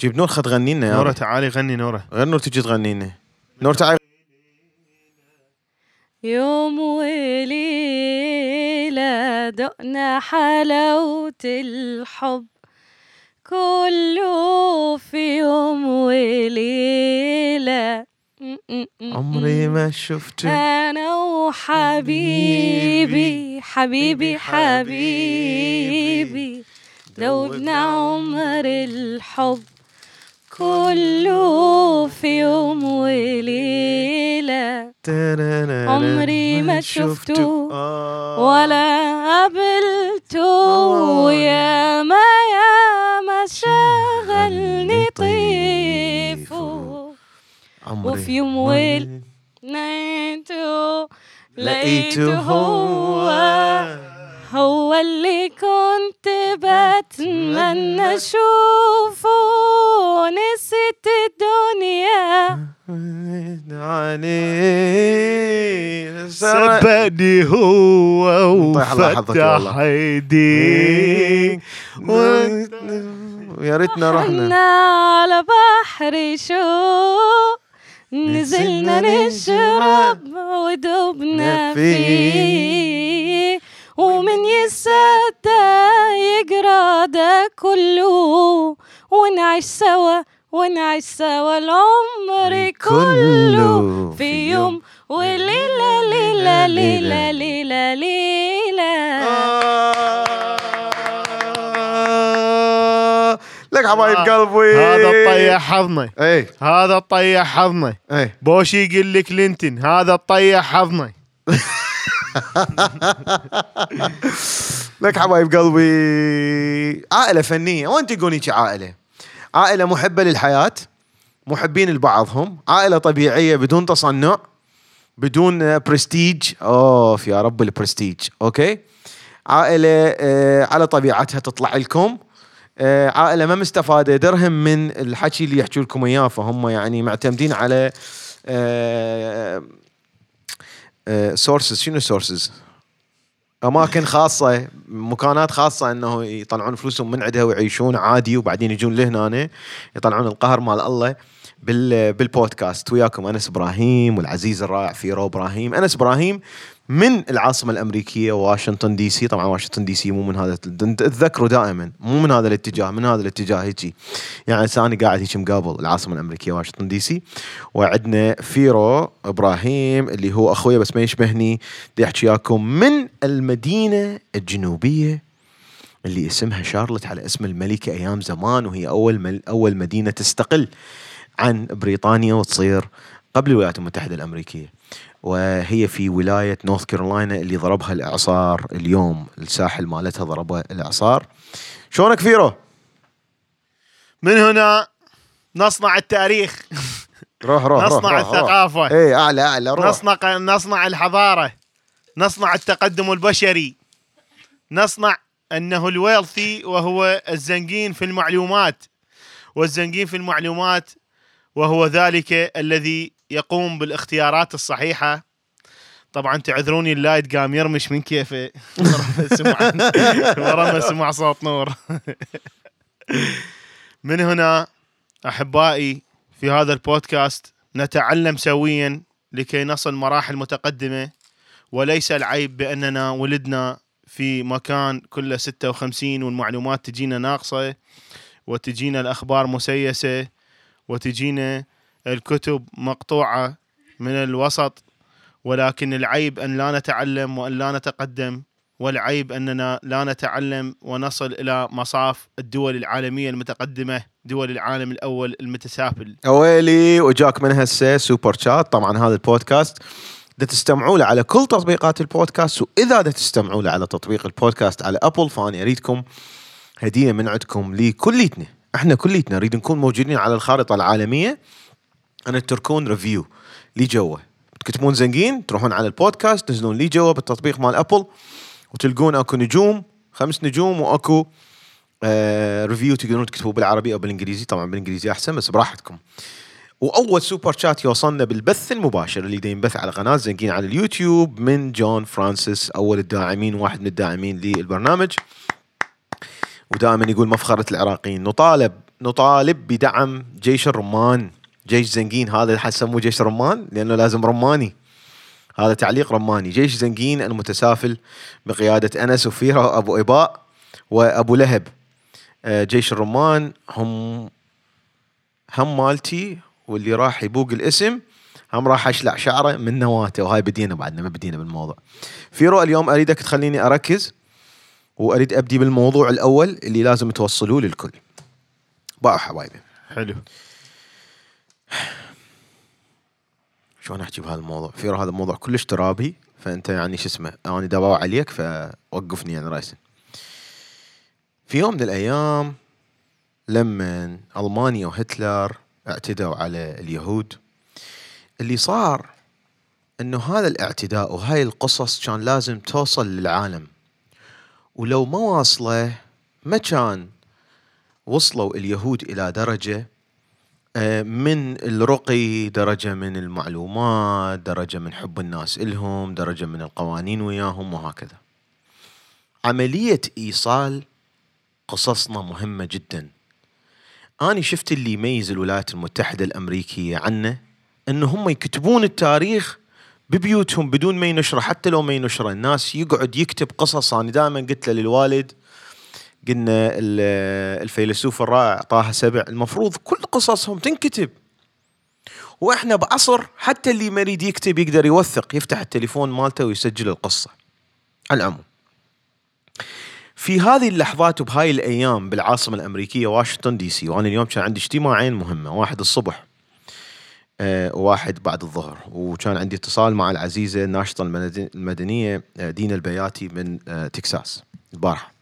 جيب نور خد تغني لنا رب. تعالي غني نورة. غير نور تجي تغني لنا نور تعال يوم وليلة دقنا حلاوة الحب. كله في يوم وليلة. عمري ما شفت أنا وحبيبي حبيبي حبيبي دوبنا عمر الحب. كله في يوم وليلة. عمري ما شفته. ولا قابلته. يا ما يا ما شغلني طيفه. وفي يوم لقيته. لقيته هو. هو اللي كنت بتمنى أشوفه نسيت الدنيا. عليه سبني هو حظك وفتح. ايدي يا ريتنا رحنا. على بحر شوق نزلنا نشرب ودوبنا فيه. ومن يصدق يجرى ده كله. ونعيش سوا ونعيش سوا العمر كله. في يوم وليلة ليلة ليلة ليلة. ليلة آه. لك حبايب قلبي. هذا الطيح حظنا. اي هذا الطيح حظنا. اي بوشي يقول لك كلينتون هذا الطيح حظنا. لك حبايب قلبي. عائلة فنية. وانت تقولي شي عائلة؟ عائلة محبة للحياة محبين لبعضهم عائلة طبيعية بدون تصنع بدون آه، برستيج أوف يا رب ال prestige okay؟ عائلة آه، على طبيعتها تطلع لكم. آه، عائلة ما مستفادة درهم من الحكي اللي يحكوا لكم إياه فهم يعني معتمدين على sources شنو sources؟ أماكن خاصة مكانات خاصة إنه يطلعون فلوسهم من عندها ويعيشون عادي وبعدين يجون لهنا يطلعون القهر مال الله بالبودكاست. وياكم أنس إبراهيم والعزيز الرائع فيرو إبراهيم. أنس إبراهيم من العاصمة الأمريكية واشنطن DC. طبعا واشنطن DC مو من هذا تذكروا دائما مو من هذا الاتجاه من هذا الاتجاه هيجي. يعني ثاني قاعد هيك مقابل العاصمة الأمريكية واشنطن DC. وعندنا فيرو إبراهيم اللي هو أخويا بس ما يشبهني بدي أحكي وياكم من المدينة الجنوبية اللي اسمها شارلت على اسم الملكة أيام زمان وهي أول مل أول مدينة تستقل. عن بريطانيا وتصير قبل الولايات المتحدة الأمريكية. وهي في ولاية نورث كارولاينا اللي ضربها الإعصار اليوم الساحل مالتها ضربها الإعصار. شلونك فيرو؟ من هنا نصنع التاريخ. روح روح روح نصنع روح روح. الثقافة. اي أعلى أعلى روح. نصنع نصنع الحضارة. نصنع التقدم البشري. نصنع أنه ال wealthy وهو الزنقين في المعلومات. والزنقين في المعلومات وهو ذلك الذي يقوم بالاختيارات الصحيحة. طبعا تعذروني ال light قام يرمش من كيفه ورا ما سمع سمع صوت نور. من هنا أحبائي في هذا البودكاست نتعلم سويا لكي نصل مراحل متقدمة وليس العيب بأننا ولدنا في مكان كله 56 والمعلومات تجينا ناقصة وتجينا الأخبار مسيسة وتجينا الكتب مقطوعة من الوسط ولكن العيب أن لا نتعلم وأن لا نتقدم والعيب أننا لا نتعلم ونصل إلى مصاف الدول العالمية المتقدمة دول العالم الأول المتسافل. أويلي وجاك من هسه super chat. طبعا هذا البودكاست دا تستمعوا له على كل تطبيقات البودكاست وإذا دا تستمعوا له على تطبيق البودكاست على Apple فاني أريدكم هدية من عندكم لكليتنا إحنا كليتنا نريد نكون موجودين على الخارطة العالمية ان تتركون review لي جوا تكتبون زنقين تروحون على البودكاست تنزلون لي جوا بالتطبيق مال Apple وتلقون اكو نجوم خمس نجوم واكو آه review تقدرون تكتبوه بالعربي أو بالإنجليزي. طبعا بالإنجليزي أحسن بس براحتكم. وأول super chat يوصلنا بالبث المباشر اللي ينبث على قناة زنقين على اليوتيوب من جون فرانسيس أول الداعمين واحد من الداعمين للبرنامج. ودائما يقول مفخرة العراقيين نطالب نطالب بدعم جيش الرمان. جيش زنقين هذا حسموه جيش رمان لأنه لازم رماني. هذا تعليق رماني. جيش زنقين المتسافل بقيادة أنس وفيرة وأبو إباء وأبو لهب. آه، جيش الرمان هم هم مالتي واللي راح يبوق الاسم هم راح أشلع شعره من نواته وهاي بدينا بعدنا ما بدينا بالموضوع. فيرو اليوم أريدك تخليني أركز وأريد أبدي بالموضوع الأول اللي لازم توصلوه للكل. باعوا حبايبي. حلو. شلون أحكي بهذا الموضوع؟ فيرو هذا الموضوع كلش ترابي فأنت يعني شو اسمه أنا دباوع عليك فوقفني يعني راسا. في يوم من الأيام لما ألمانيا وهتلر اعتدوا على اليهود اللي صار إنه هذا الاعتداء وهاي القصص كان لازم توصل للعالم. ولو ما واصله ما كان وصلوا اليهود إلى درجة آه، من الرقي درجة من المعلومات درجة من حب الناس إلهم درجة من القوانين وياهم وهكذا. عملية إيصال قصصنا مهمة جدا. أنا شفت اللي يميز الولايات المتحدة الأمريكية عنه أنه هم يكتبون التاريخ ببيوتهم بدون ما ينشره حتى لو ما ينشره. الناس يقعد يكتب قصص أنا دائما قلت له للوالد قلنا الفيلسوف الرائع طه سبع المفروض كل قصصهم تنكتب. وإحنا بعصر حتى اللي ما يريد يكتب يقدر يوثق يفتح التليفون مالته ويسجل القصة. على العموم. في هذه اللحظات وبهاي الأيام بالعاصمة الأمريكية واشنطن دي سي وأنا اليوم كان عندي اجتماعين مهمة. واحد الصبح آه وواحد بعد الظهر. وكان عندي اتصال مع العزيزة الناشطه المدنية آه دينا البياتي من آه تكساس. البارحة.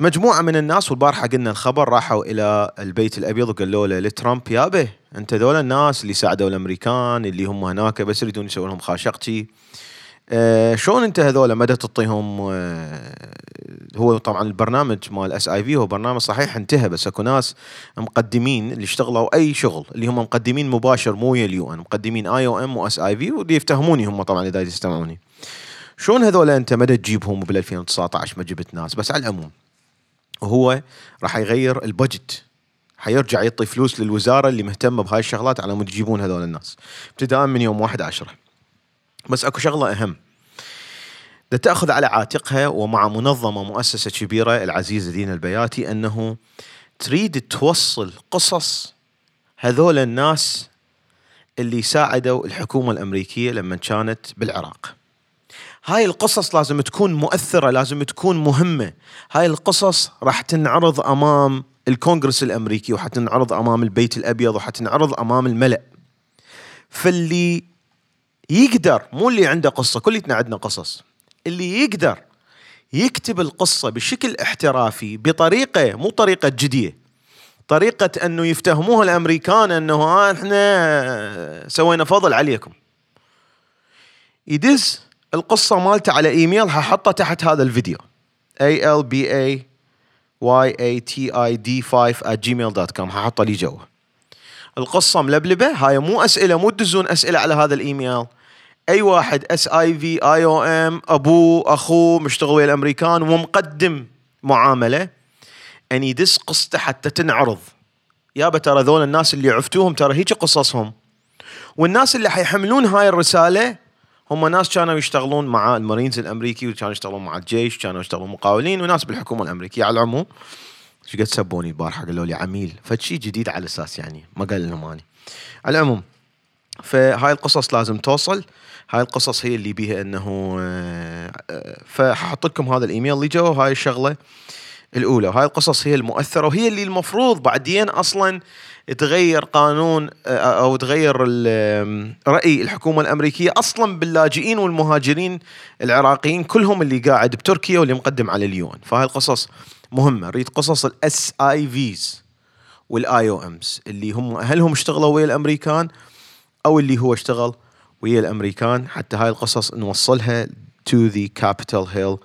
مجموعة من الناس والبارحة قلنا الخبر راحوا إلى البيت الأبيض وقالوا له لترامب يابه أنت ذول الناس اللي ساعدوا الأمريكان اللي هم هناك بس يريدون يسوون لهم خاشقتي شلون أنت هذول مدى تعطيهم هو طبعا البرنامج مال اس اي في هو برنامج صحيح انتهى بس أكو ناس مقدمين اللي اشتغلوا أي شغل اللي هم مقدمين مباشر مو ويا اليو إن مقدمين آي أو إم واس اي في ودي يفتهموني هم طبعا إذا يستمعوني. شلون هذول أنت مدى تجيبهم بال 2019 ما جبت ناس بس على العموم وهو راح يغير البجت حيرجع يعطي فلوس للوزارة اللي مهتمة بهاي الشغلات على مود يجيبون هذول الناس ابتداء من يوم 1 10 بس أكو شغلة أهم. دا تاخذ على عاتقها ومع منظمة مؤسسة كبيرة العزيزه دينا البياتي أنه تريد توصل قصص هذول الناس اللي ساعدوا الحكومة الأمريكية لما كانت بالعراق. هاي القصص لازم تكون مؤثرة لازم تكون مهمة. هاي القصص راح تنعرض أمام الكونغرس الأمريكي وحتنعرض أمام البيت الأبيض وحتنعرض أمام الملأ. فاللي يقدر مو اللي عنده قصة كلنا عندنا قصص. اللي يقدر يكتب القصة بشكل احترافي بطريقة مو طريقة جدية. طريقة أنه يفتهموها الأمريكان أنه إحنا سوينا فضل عليكم. يدز القصة مالته على إيميل ححطه تحت هذا الفيديو. A l b a y a t i d 5 at gmail.com ححطه لي جوا القصة ملبلبة هاي مو أسئلة مو تدزون أسئلة على هذا الإيميل. أي واحد اس اي في اي أو ام ابوه اخوه مشتغل ويا الأمريكان ومقدم معاملة أن يدس قصته حتى تنعرض. يابا ترى ذول الناس اللي عفتوهم ترى هيك قصصهم. والناس اللي حيحملون هاي الرسالة هم ناس كانوا يشتغلون مع المارينز الأمريكي وكانوا يشتغلون مع الجيش كانوا يشتغلون مقاولين وناس بالحكومة الأمريكية على العموم. شو قد سبوني البارحه قالوا لي عميل. فشي جديد على أساس يعني ما قال لهم اني على العموم فهاي القصص لازم توصل. هاي القصص هي اللي بيها إنه آه، آه، فحط لكم هذا الإيميل اللي جوا هاي الشغلة الأولى. وهاي القصص هي المؤثرة وهي اللي المفروض بعدين أصلا تغير قانون آه، أو تغير رأي الحكومة الأمريكية أصلا باللاجئين والمهاجرين العراقيين كلهم اللي قاعد بتركيا واللي مقدم على ال UN. فهاي القصص مهمة. نريد قصص ال SIVs وال IOMs اللي هم هل هم اشتغلوا ويا الأمريكان أو اللي هو اشتغل ويا الأمريكان حتى هاي القصص نوصلها to the Capitol Hill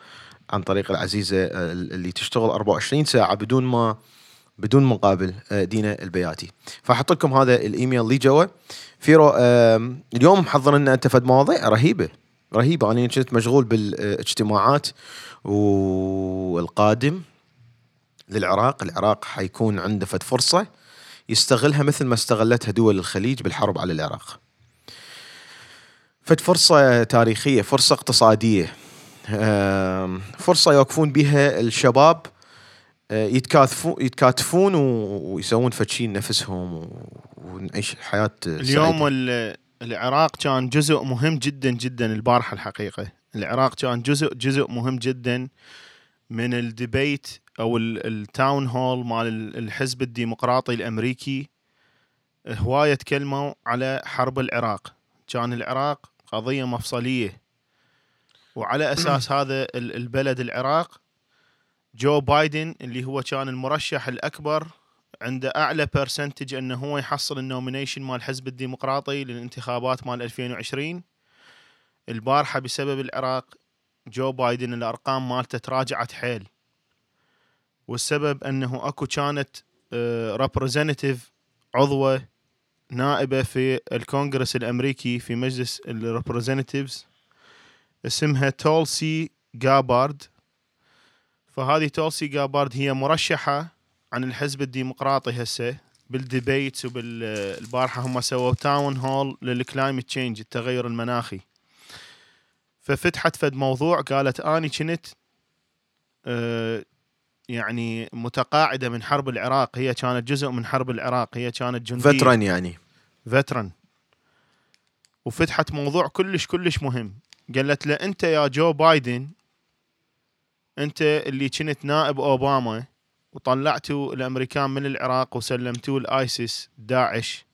عن طريق العزيزة آه، اللي تشتغل 24 ساعة بدون ما بدون مقابل آه، دينا البياتي. فاحط لكم هذا الإيميل اللي جوا. فيرو اليوم محضر لنا أنت فد مواضيع رهيبة رهيبة. أنا كنت مشغول بالاجتماعات والقادم للعراق. العراق حيكون عنده فد فرصة يستغلها مثل ما استغلتها دول الخليج بالحرب على العراق. فد فرصة تاريخية فرصة اقتصادية. فرصة يوقفون بها الشباب آه، يتكاتفون يتكاتفون ويسوون لنفسهم و- ونعيش حياة اليوم العراق كان جزء مهم جدا جدا البارحة الحقيقة. العراق كان جزء جزء مهم جدا من ال debate أو ال- ال town hall مال ال- الحزب الديمقراطي الأمريكي هواية تكلموا على حرب العراق. كان العراق قضية مفصلية. وعلى أساس هذا ال- البلد العراق جو بايدن اللي هو كان المرشح الأكبر عنده أعلى percentage إنه هو يحصل ال nomination مال الحزب الديمقراطي للانتخابات مال 2020 البارحة بسبب العراق جو بايدن الأرقام مالته تراجعت حيل. والسبب إنه أكو كانت representative عضوة نائبة في الكونغرس الأمريكي في مجلس ال representatives اسمها تولسي جابارد. فهذه تولسي جابارد هي مرشحة عن الحزب الديمقراطي هسه بال debates وبالبارحة هم سووا town hall لل climate change التغير المناخي. ففتحت فد موضوع قالت آني كنت آه، يعني متقاعدة من حرب العراق هي كانت جزء من حرب العراق هي كانت جندية. Veteran يعني. Veteran. وفتحت موضوع كلش كلش مهم. قالت له أنت يا جو بايدن أنت اللي كنت نائب أوباما وطلعتوا الأمريكان من العراق وسلمتوه ل ISIS داعش.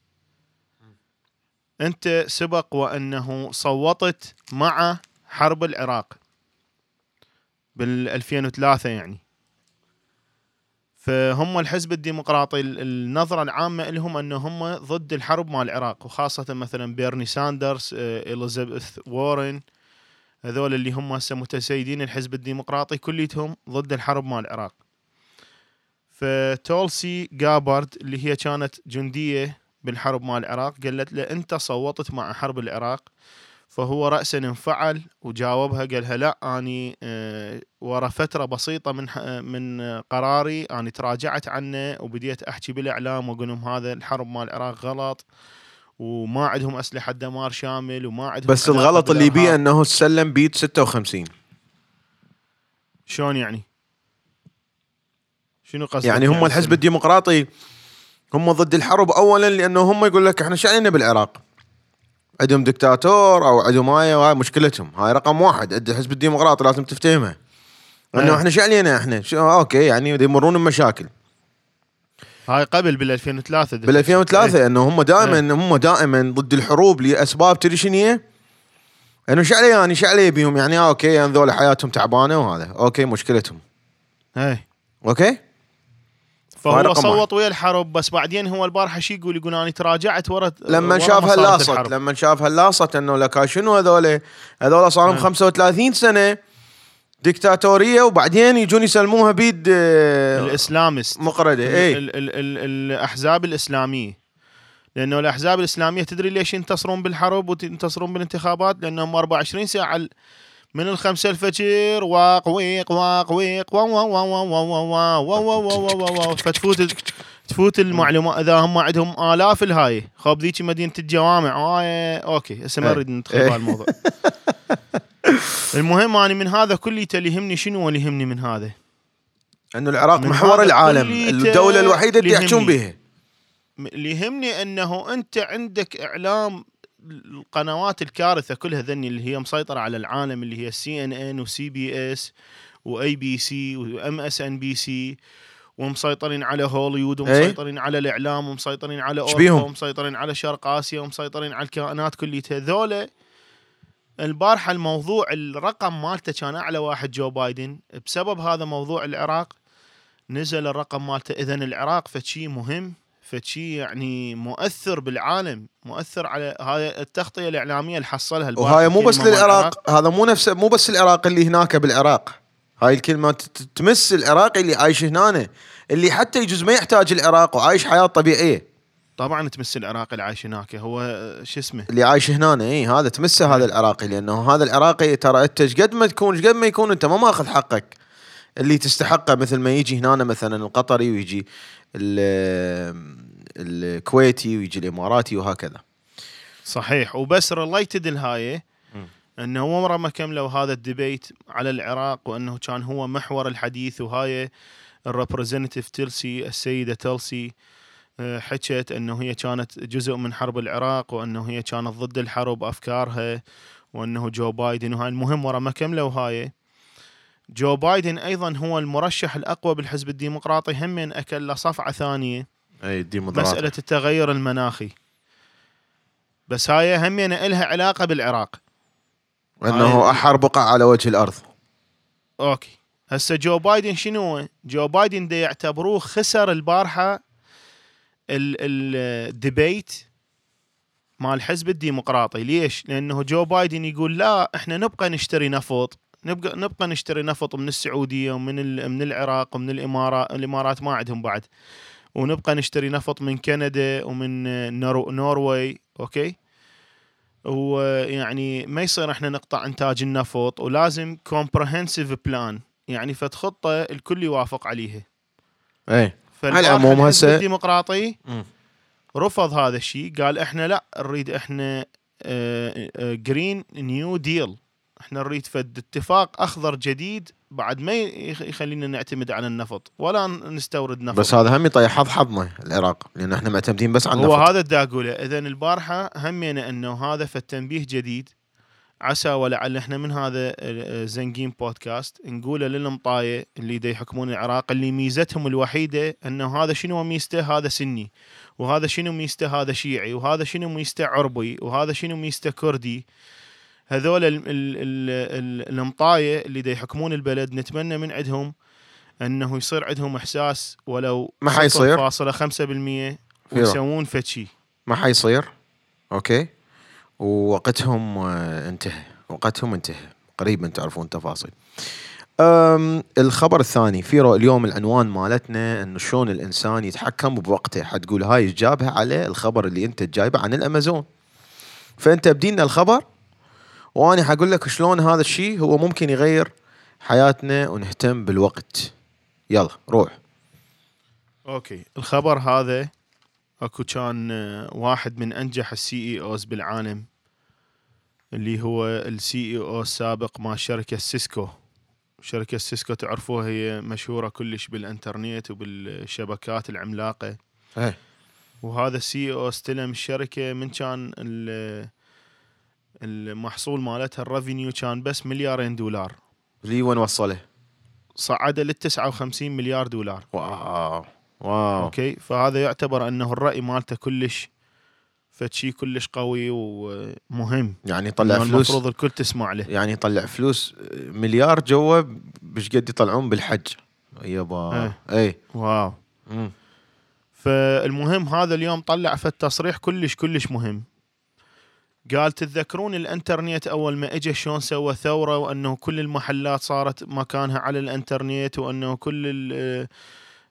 أنت سبق وأنه صوتت مع حرب العراق بال 2003 يعني. فهم الحزب الديمقراطي ال- النظرة العامة لهم أنه هم ضد الحرب مع العراق وخاصة مثلا بيرني ساندرز آه، إليزابيث وارن هذول اللي هم هسه متسيدين الحزب الديمقراطي كليتهم ضد الحرب مع العراق. فتولسي جابارد اللي هي كانت جندية بالحرب مع العراق قالت له أنت صوتت مع حرب العراق فهو رأسا انفعل وجاوبها قالها لا أني آه، ورا فترة بسيطة من من قراري أني تراجعت عنه وبديت أحكي بالإعلام وأقول لهم هذا الحرب مال العراق غلط وما عندهم أسلحة دمار شامل وما عندهم بس الغلط اللي بيه. إنه سلم بيت 56 شلون يعني؟ شنو قصدك؟ يعني هم الحزب؟ الديمقراطي هم ضد الحرب اولا لأنه هم يقول لك إحنا شعلنا بالعراق عندهم دكتاتور أو عندهم هاي وهاي مشكلتهم. هاي رقم واحد. عند الحزب الديمقراطي لازم تفتهمها انه إيه. إحنا شعلينا إحنا. شو أوكي يعني يمرون بمشاكل. هاي قبل بال 2003 بال 2003 إنه هم دائما هم دائما ضد الحروب لأسباب تدري شنو هي؟ إنه شعلي يعني شعلي بيهم يعني أوكي يعني حياتهم تعبانة وهذا. أوكي مشكلتهم. اي okay؟ فهو صوت ويا الحرب بس بعدين هو البارحة شي يقول؟ يقول أنا تراجعت ورا لما شاف هال lost. لما شاف هال lost إنه لك شنو هذول؟ هذول صار لهم نعم. 35 سنة ديكتاتورية وبعدين يجون يسلموها بيد آه، ال Islamist. مقرده. اي ال ال ال الأحزاب الإسلامية. لأنه الأحزاب الإسلامية تدري ليش ينتصرون بالحرب وينتصرون بالانتخابات؟ لأنهم 24 ساعة من الخمسة الفجر واق ويق واق ويق وا وا وا وا وا وا وا وا وا وا وا وا فتفوت تفوت المعلومات اذا هم عندهم الاف الهاي خب ذيك مدينه الجوامع آه okay هسه ما إيه. نريد ندخل إيه. بهالموضوع المهم أنا من هذا كليته اللي يهمني شنو اللي يهمني من هذا انه العراق محور العالم الدولة الوحيده اللي يحجون. بها اللي يهمني انه انت عندك اعلام القنوات الكارثة كلها ذني اللي هي مسيطرة على العالم اللي هي سي ان ان وسي بي اس واي بي سي وام اس ان بي سي ومسيطرين على هوليوود ومسيطرين على الإعلام ومسيطرين على اوروبا؟ ومسيطرين على شرق آسيا ومسيطرين على الكائنات كليتها ذولا البارحة الموضوع الرقم مالته كان أعلى واحد جو بايدن. بسبب هذا موضوع العراق نزل الرقم مالته. اذا العراق فشي مهم. فشي يعني مؤثر بالعالم مؤثر على هاي التغطية الإعلامية اللي حصلها وهاي مو بس للعراق هذا مو نفس مو بس العراق اللي هناك بالعراق. هاي الكلمة تمس العراقي اللي عايش هنا اللي حتى يجوز ما يحتاج العراق وعايش حياة طبيعية. طبعا تمس العراقي اللي عايش هناك هو شو اسمه؟ اللي عايش هنا إي هذا تمسه هذا العراقي لأنه هذا العراقي ترى أنت إيش قد ما تكون إيش قد ما يكون أنت ما ماخذ حقك. اللي تستحقه مثل ما يجي هنا مثلا القطري ويجي الكويتي ويجي الإماراتي وهكذا. صحيح. وبس related الهاي. إنه عمره ما كملوا هذا ال debate على العراق وإنه كان هو محور الحديث وهاي ال representative تلسي السيدة تلسي آه، حكت إنه هي كانت جزء من حرب العراق وإنه هي كانت ضد الحرب أفكارها وإنه جو بايدن وهاي المهم ورا ما كملوا هاي. جو بايدن أيضا هو المرشح الأقوى بالحزب الديمقراطي هم أكل له صفعة ثانية أي الديمقراطي. مسألة التغير المناخي. بس هاي هم إلها علاقة بالعراق. أنه احر بقع على وجه الأرض. okay. هسه جو بايدن شنو؟ جو بايدن دي يعتبروه خسر البارحة ال- ال- ال debate مع الحزب الديمقراطي. ليش؟ لأنه جو بايدن يقول لا إحنا نبقى نشتري نفط. نبقى نبقى نشتري نفط من السعودية ومن من العراق ومن الإمارات الإمارات ما عندهم بعد. ونبقى نشتري نفط من كندا ومن نورو Norway okay؟ ويعني ما يصير إحنا نقطع إنتاج النفط ولازم comprehensive plan يعني فد خطه الكل يوافق عليها. اي على العموم هسه- الديمقراطي. رفض هذا الشيء قال إحنا لا نريد إحنا Green New Deal إحنا نريد فد اتفاق أخضر جديد بعد ما يخ- يخلينا نعتمد على النفط ولا نستورد نفط. بس هذا هم يطيح حظ حظنا العراق لأن إحنا معتمدين بس على هو النفط. هذا الدا أقوله. اذا البارحة همينا إنه هذا فالتنبيه جديد. عسى ولعل إحنا من هذا زنقين بودكاست نقوله للمطاية اللي دا يحكمون العراق اللي ميزتهم الوحيدة إنه هذا شنو ميزته؟ هذا سني وهذا شنو ميزته؟ هذا شيعي وهذا شنو ميزته عربي وهذا شنو ميزته كردي. هذول ال- ال- ال- ال- المطايه اللي دا يحكمون البلد نتمنى من عندهم أنه يصير عندهم إحساس ولو ما حيصير. 0.5% ويسوون فد شيء ما حيصير. okay. ووقتهم آه، انتهى. وقتهم انتهى. قريبا تعرفون تفاصيل أم الخبر الثاني. فيروز اليوم العنوان مالتنا انه شلون الإنسان يتحكم بوقته. حتقول هاي جابها على الخبر اللي أنت جايبه عن الأمازون. فأنت بدينا الخبر. وأنا حقول لك شلون هذا الشيء هو ممكن يغير حياتنا ونهتم بالوقت. يلا روح. okay. الخبر هذا أكو كان آه، واحد من أنجح ال CEOs بالعالم اللي هو ال CEO السابق مع شركة سيسكو. شركة سيسكو تعرفوها هي مشهورة كلش بالإنترنت وبالشبكات العملاقة. إيه. وهذا ال CEO استلم الشركة من كان المحصول مالتها ال revenue كان بس مليارين دولار. لي وين وصله؟ صعد لل 59 مليار دولار. wow. wow. okay؟ فهذا يعتبر أنه الرأي مالته كلش فشي كلش قوي ومهم. يعني يطلع إنه فلوس. المفروض الكل تسمع له. يعني يطلع فلوس مليار جوا بش قد يطلعون بالحج. يابا. اي wow. مم. فالمهم هذا اليوم طلع في التصريح كلش كلش مهم. قال تتذكرون الإنترنت أول ما اجى شلون سوى ثورة وأنه كل المحلات صارت مكانها على الإنترنت وأنه كل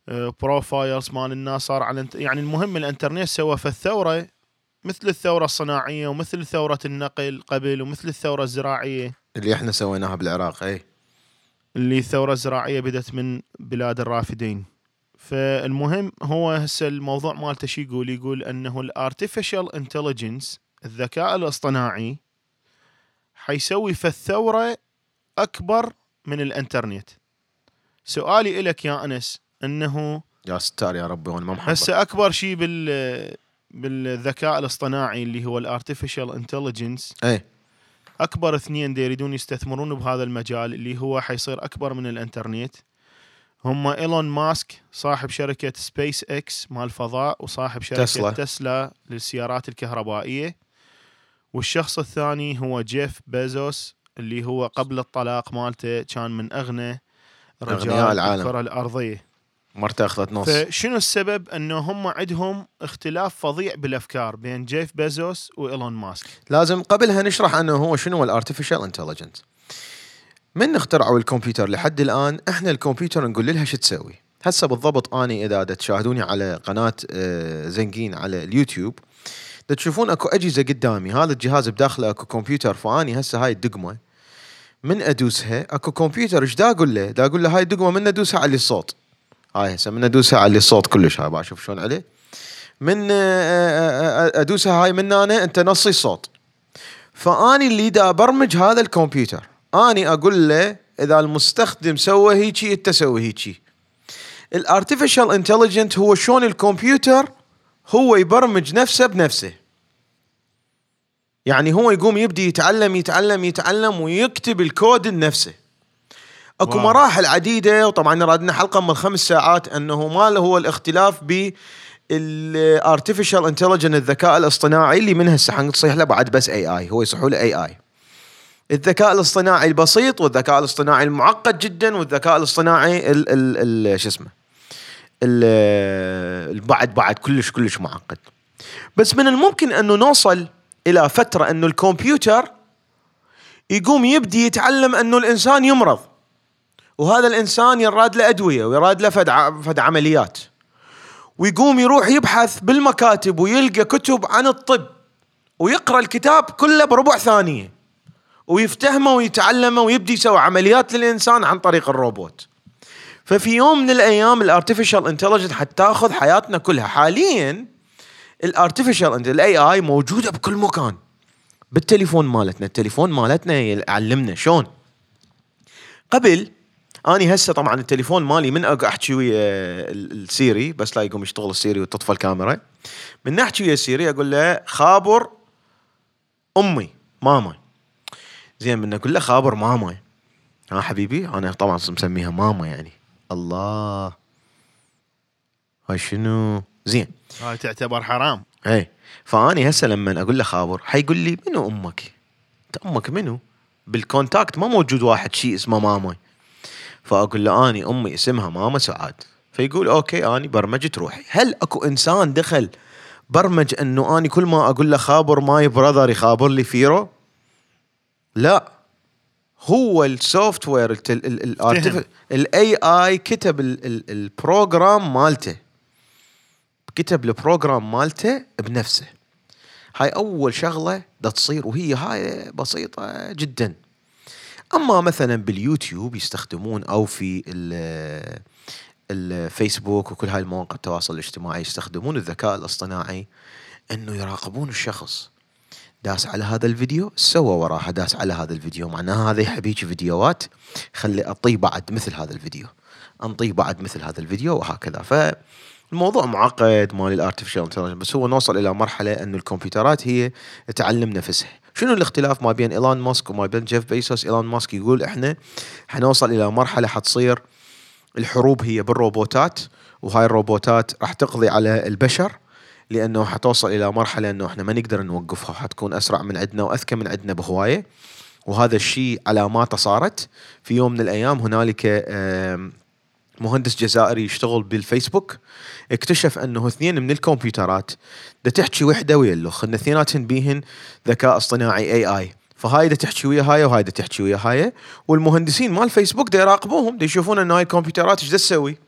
ال profiles مال الناس صار على يعني المهم الإنترنت سوى في الثوره مثل الثورة الصناعية ومثل ثورة النقل قبل ومثل الثورة الزراعية. اللي إحنا سويناها بالعراق اي اللي الثورة الزراعية بدت من بلاد الرافدين. فالمهم هو هسه الموضوع مالته شو يقول؟ يقول أنه ال artificial intelligence الذكاء الاصطناعي حيسوي في الثورة أكبر من الإنترنت. سؤالي لك يا أنس إنه يا ستار يا ربي وأنا ما محبط هسه أكبر شيء بال بالذكاء الاصطناعي اللي هو ال artificial intelligence اي أكبر اثنين دي يريدون يستثمرون بهذا المجال اللي هو حيصير أكبر من الإنترنت. هم إيلون ماسك صاحب شركة سبيس إكس مال الفضاء وصاحب شركة. تسلا, تسلا للسيارات الكهربائية. والشخص الثاني هو جيف بيزوس اللي هو قبل الطلاق مالته كان من أغنى رجال العالم. الكرة الأرضية. مرته أخذت نص. فشنو السبب؟ إنه هم عندهم اختلاف فظيع بالأفكار بين جيف بيزوس وإيلون ماسك. لازم قبلها نشرح أنه هو شنو ال artificial intelligence من اخترعوا الكمبيوتر لحد الآن؟ إحنا الكمبيوتر نقول لها شو تسوي. هسه بالضبط أني إذا تشاهدوني على قناة آه، زنگين على اليوتيوب تشوفون اكو اجهزة قدامي. هذا الجهاز بداخله اكو كمبيوتر فاني هسه هاي الدقمة. من ادوسها؟ اكو كمبيوتر. إيش دا أقول له؟ دا أقول له هاي الدقمة من ادوسها علي الصوت. هاي هسه من ادوسها علي الصوت كلش. هاي بشوف شلون عليه. من آه، آه، آه، ادوسها هاي من هنا انت نصي الصوت. فاني اللي دا ابرمج هذا الكمبيوتر. اني أقول له اذا المستخدم سوى هيجي انت سوي هيجي. ال artificial intelligence هو شلون الكمبيوتر هو يبرمج نفسه بنفسه. يعني هو يقوم يبدي يتعلم يتعلم يتعلم ويكتب الكود لنفسه. أكو واو. مراحل عديدة وطبعا رادنا حلقة من خمس ساعات أنه ما له هو الاختلاف ب ال artificial intelligence الذكاء الاصطناعي اللي منها هسه حنصيح له بعد بس AI هو يصيحوا له AI الذكاء الاصطناعي البسيط والذكاء الاصطناعي المعقد جدا والذكاء الاصطناعي ال ال ال شو اسمه البعد بعد كلش كلش معقد. بس من الممكن أنه نوصل إلى فترة أنه الكمبيوتر يقوم يبدي يتعلم أنه الإنسان يمرض. وهذا الإنسان يراد له أدوية ويراد له فد فد عمليات. ويقوم يروح يبحث بالمكاتب ويلقى كتب عن الطب ويقرأ الكتاب كله بربع ثانية. ويفتهمه ويتعلمه ويبدي يسوي عمليات للإنسان عن طريق الروبوت. ففي يوم من الأيام ال artificial intelligence حتاخذ حياتنا كلها. حاليا ال artificial ال AI موجودة بكل مكان. بالتليفون مالتنا. التليفون مالتنا يعلمنا شلون. قبل أني هسه طبعا التليفون مالي من أق- أحكي ويا ال- السيري بس لا يقوم يشتغل السيري وتطفى الكاميرا. من أحكي ويا السيري أقول له خابر أمي ماما. زين من أقول له خابر ماما. ها حبيبي أنا طبعا مسميها ماما يعني. الله. هاي شنو؟ زين. هاي تعتبر حرام. اي فأني هسه لما أقول له خابر حيقول لي منو أمك؟ أنت أمك منو؟ بال contact ما موجود واحد شيء اسمه ماما. فأقول له أني أمي اسمها ماما سعاد. فيقول okay أني برمجت روحي. هل أكو إنسان دخل برمج إنه أني كل ما أقول له خابر my brother يخابر لي فيرو؟ لا. هو ال software. ال AI كتب ال- ال- ال program مالته. كتب ال program مالته بنفسه. هاي أول شغلة دا تصير وهي هاي بسيطة جدا. أما مثلا باليوتيوب يستخدمون أو في ال- الفيسبوك وكل هاي المواقع التواصل الاجتماعي يستخدمون الذكاء الاصطناعي إنه يراقبون الشخص. داس على هذا الفيديو سوى وراها داس على هذا الفيديو. معناها هذا يحب هيك فيديوهات خلي اعطيه بعد مثل هذا الفيديو. أنطيه بعد مثل هذا الفيديو وهكذا. فالموضوع معقد مال ال artificial intelligence بس هو نوصل إلى مرحلة إنه الكمبيوترات هي تعلم نفسها. شنو الاختلاف ما بين إيلون ماسك وما بين جيف بيزوس إيلون ماسك يقول إحنا حنوصل إلى مرحلة حتصير الحروب هي بالروبوتات وهاي الروبوتات راح تقضي على البشر لأنه حتوصل إلى مرحلة إنه إحنا ما نقدر نوقفها حتكون أسرع من عندنا وأذكى من عندنا بهواية. وهذا الشيء علاماته صارت. في يوم من الأيام هنالك مهندس جزائري يشتغل بالفيسبوك اكتشف أنه اثنين من الكمبيوترات دا تحكي وحدة ويا الاخرى اثنيناتهن بيهن ذكاء اصطناعي AI فهاي دا تحكي ويا هاي وهاي دا تحكي ويا هاي والمهندسين مال فيسبوك دا يراقبوهم دا يشوفون ان هاي الكمبيوترات إيش تسوي؟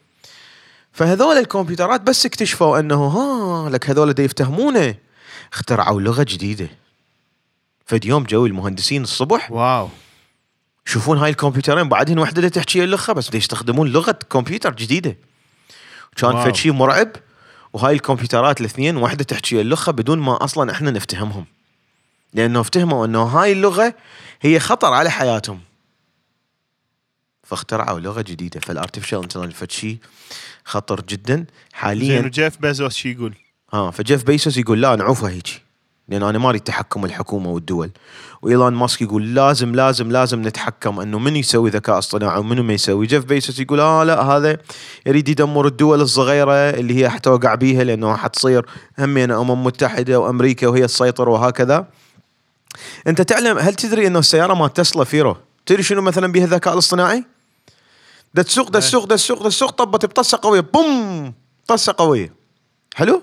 فهذول الكمبيوترات بس اكتشفوا أنه ها لك هذول دا يفتهمونه. اخترعوا لغة جديدة. فد يوم جو المهندسين الصبح. wow. يشوفون هاي الكمبيوترين بعدين وحدة تحكي اللغة بس يستخدمون لغة كمبيوتر جديدة. كان. فد شيء مرعب وهاي الكمبيوترات الاثنين واحدة تحكي اللغة بدون ما أصلا إحنا نفتهمهم. لأنه افتهموا أنه هاي اللغة هي خطر على حياتهم. فاخترعوا لغة جديدة. فال artificial intelligence فد شيء خطر جدا. زين حاليا وجيف بيزوس شو يقول؟ ها فجيف بيزوس يقول لا نعوفها هيجي. لأن أنا ما اريد تحكم الحكومة والدول. وايلون ماسك يقول لازم لازم لازم نتحكم إنه من يسوي ذكاء اصطناعي ومنو ما يسوي. جيف بيزوس يقول آه لا هذا يريد يدمر الدول الصغيرة اللي هي حتوقع بيها لأنه حتصير همين أمم متحدة وأمريكا وهي تسيطر وهكذا. أنت تعلم هل تدري إنه السيارة مال تسلا فيرو؟ تدري شنو مثلا بها الذكاء الاصطناعي؟ دا تسوق دا تسوق دا تسوق دا تسوق طبت بطسه قوية بوم طسه قوية. حلو؟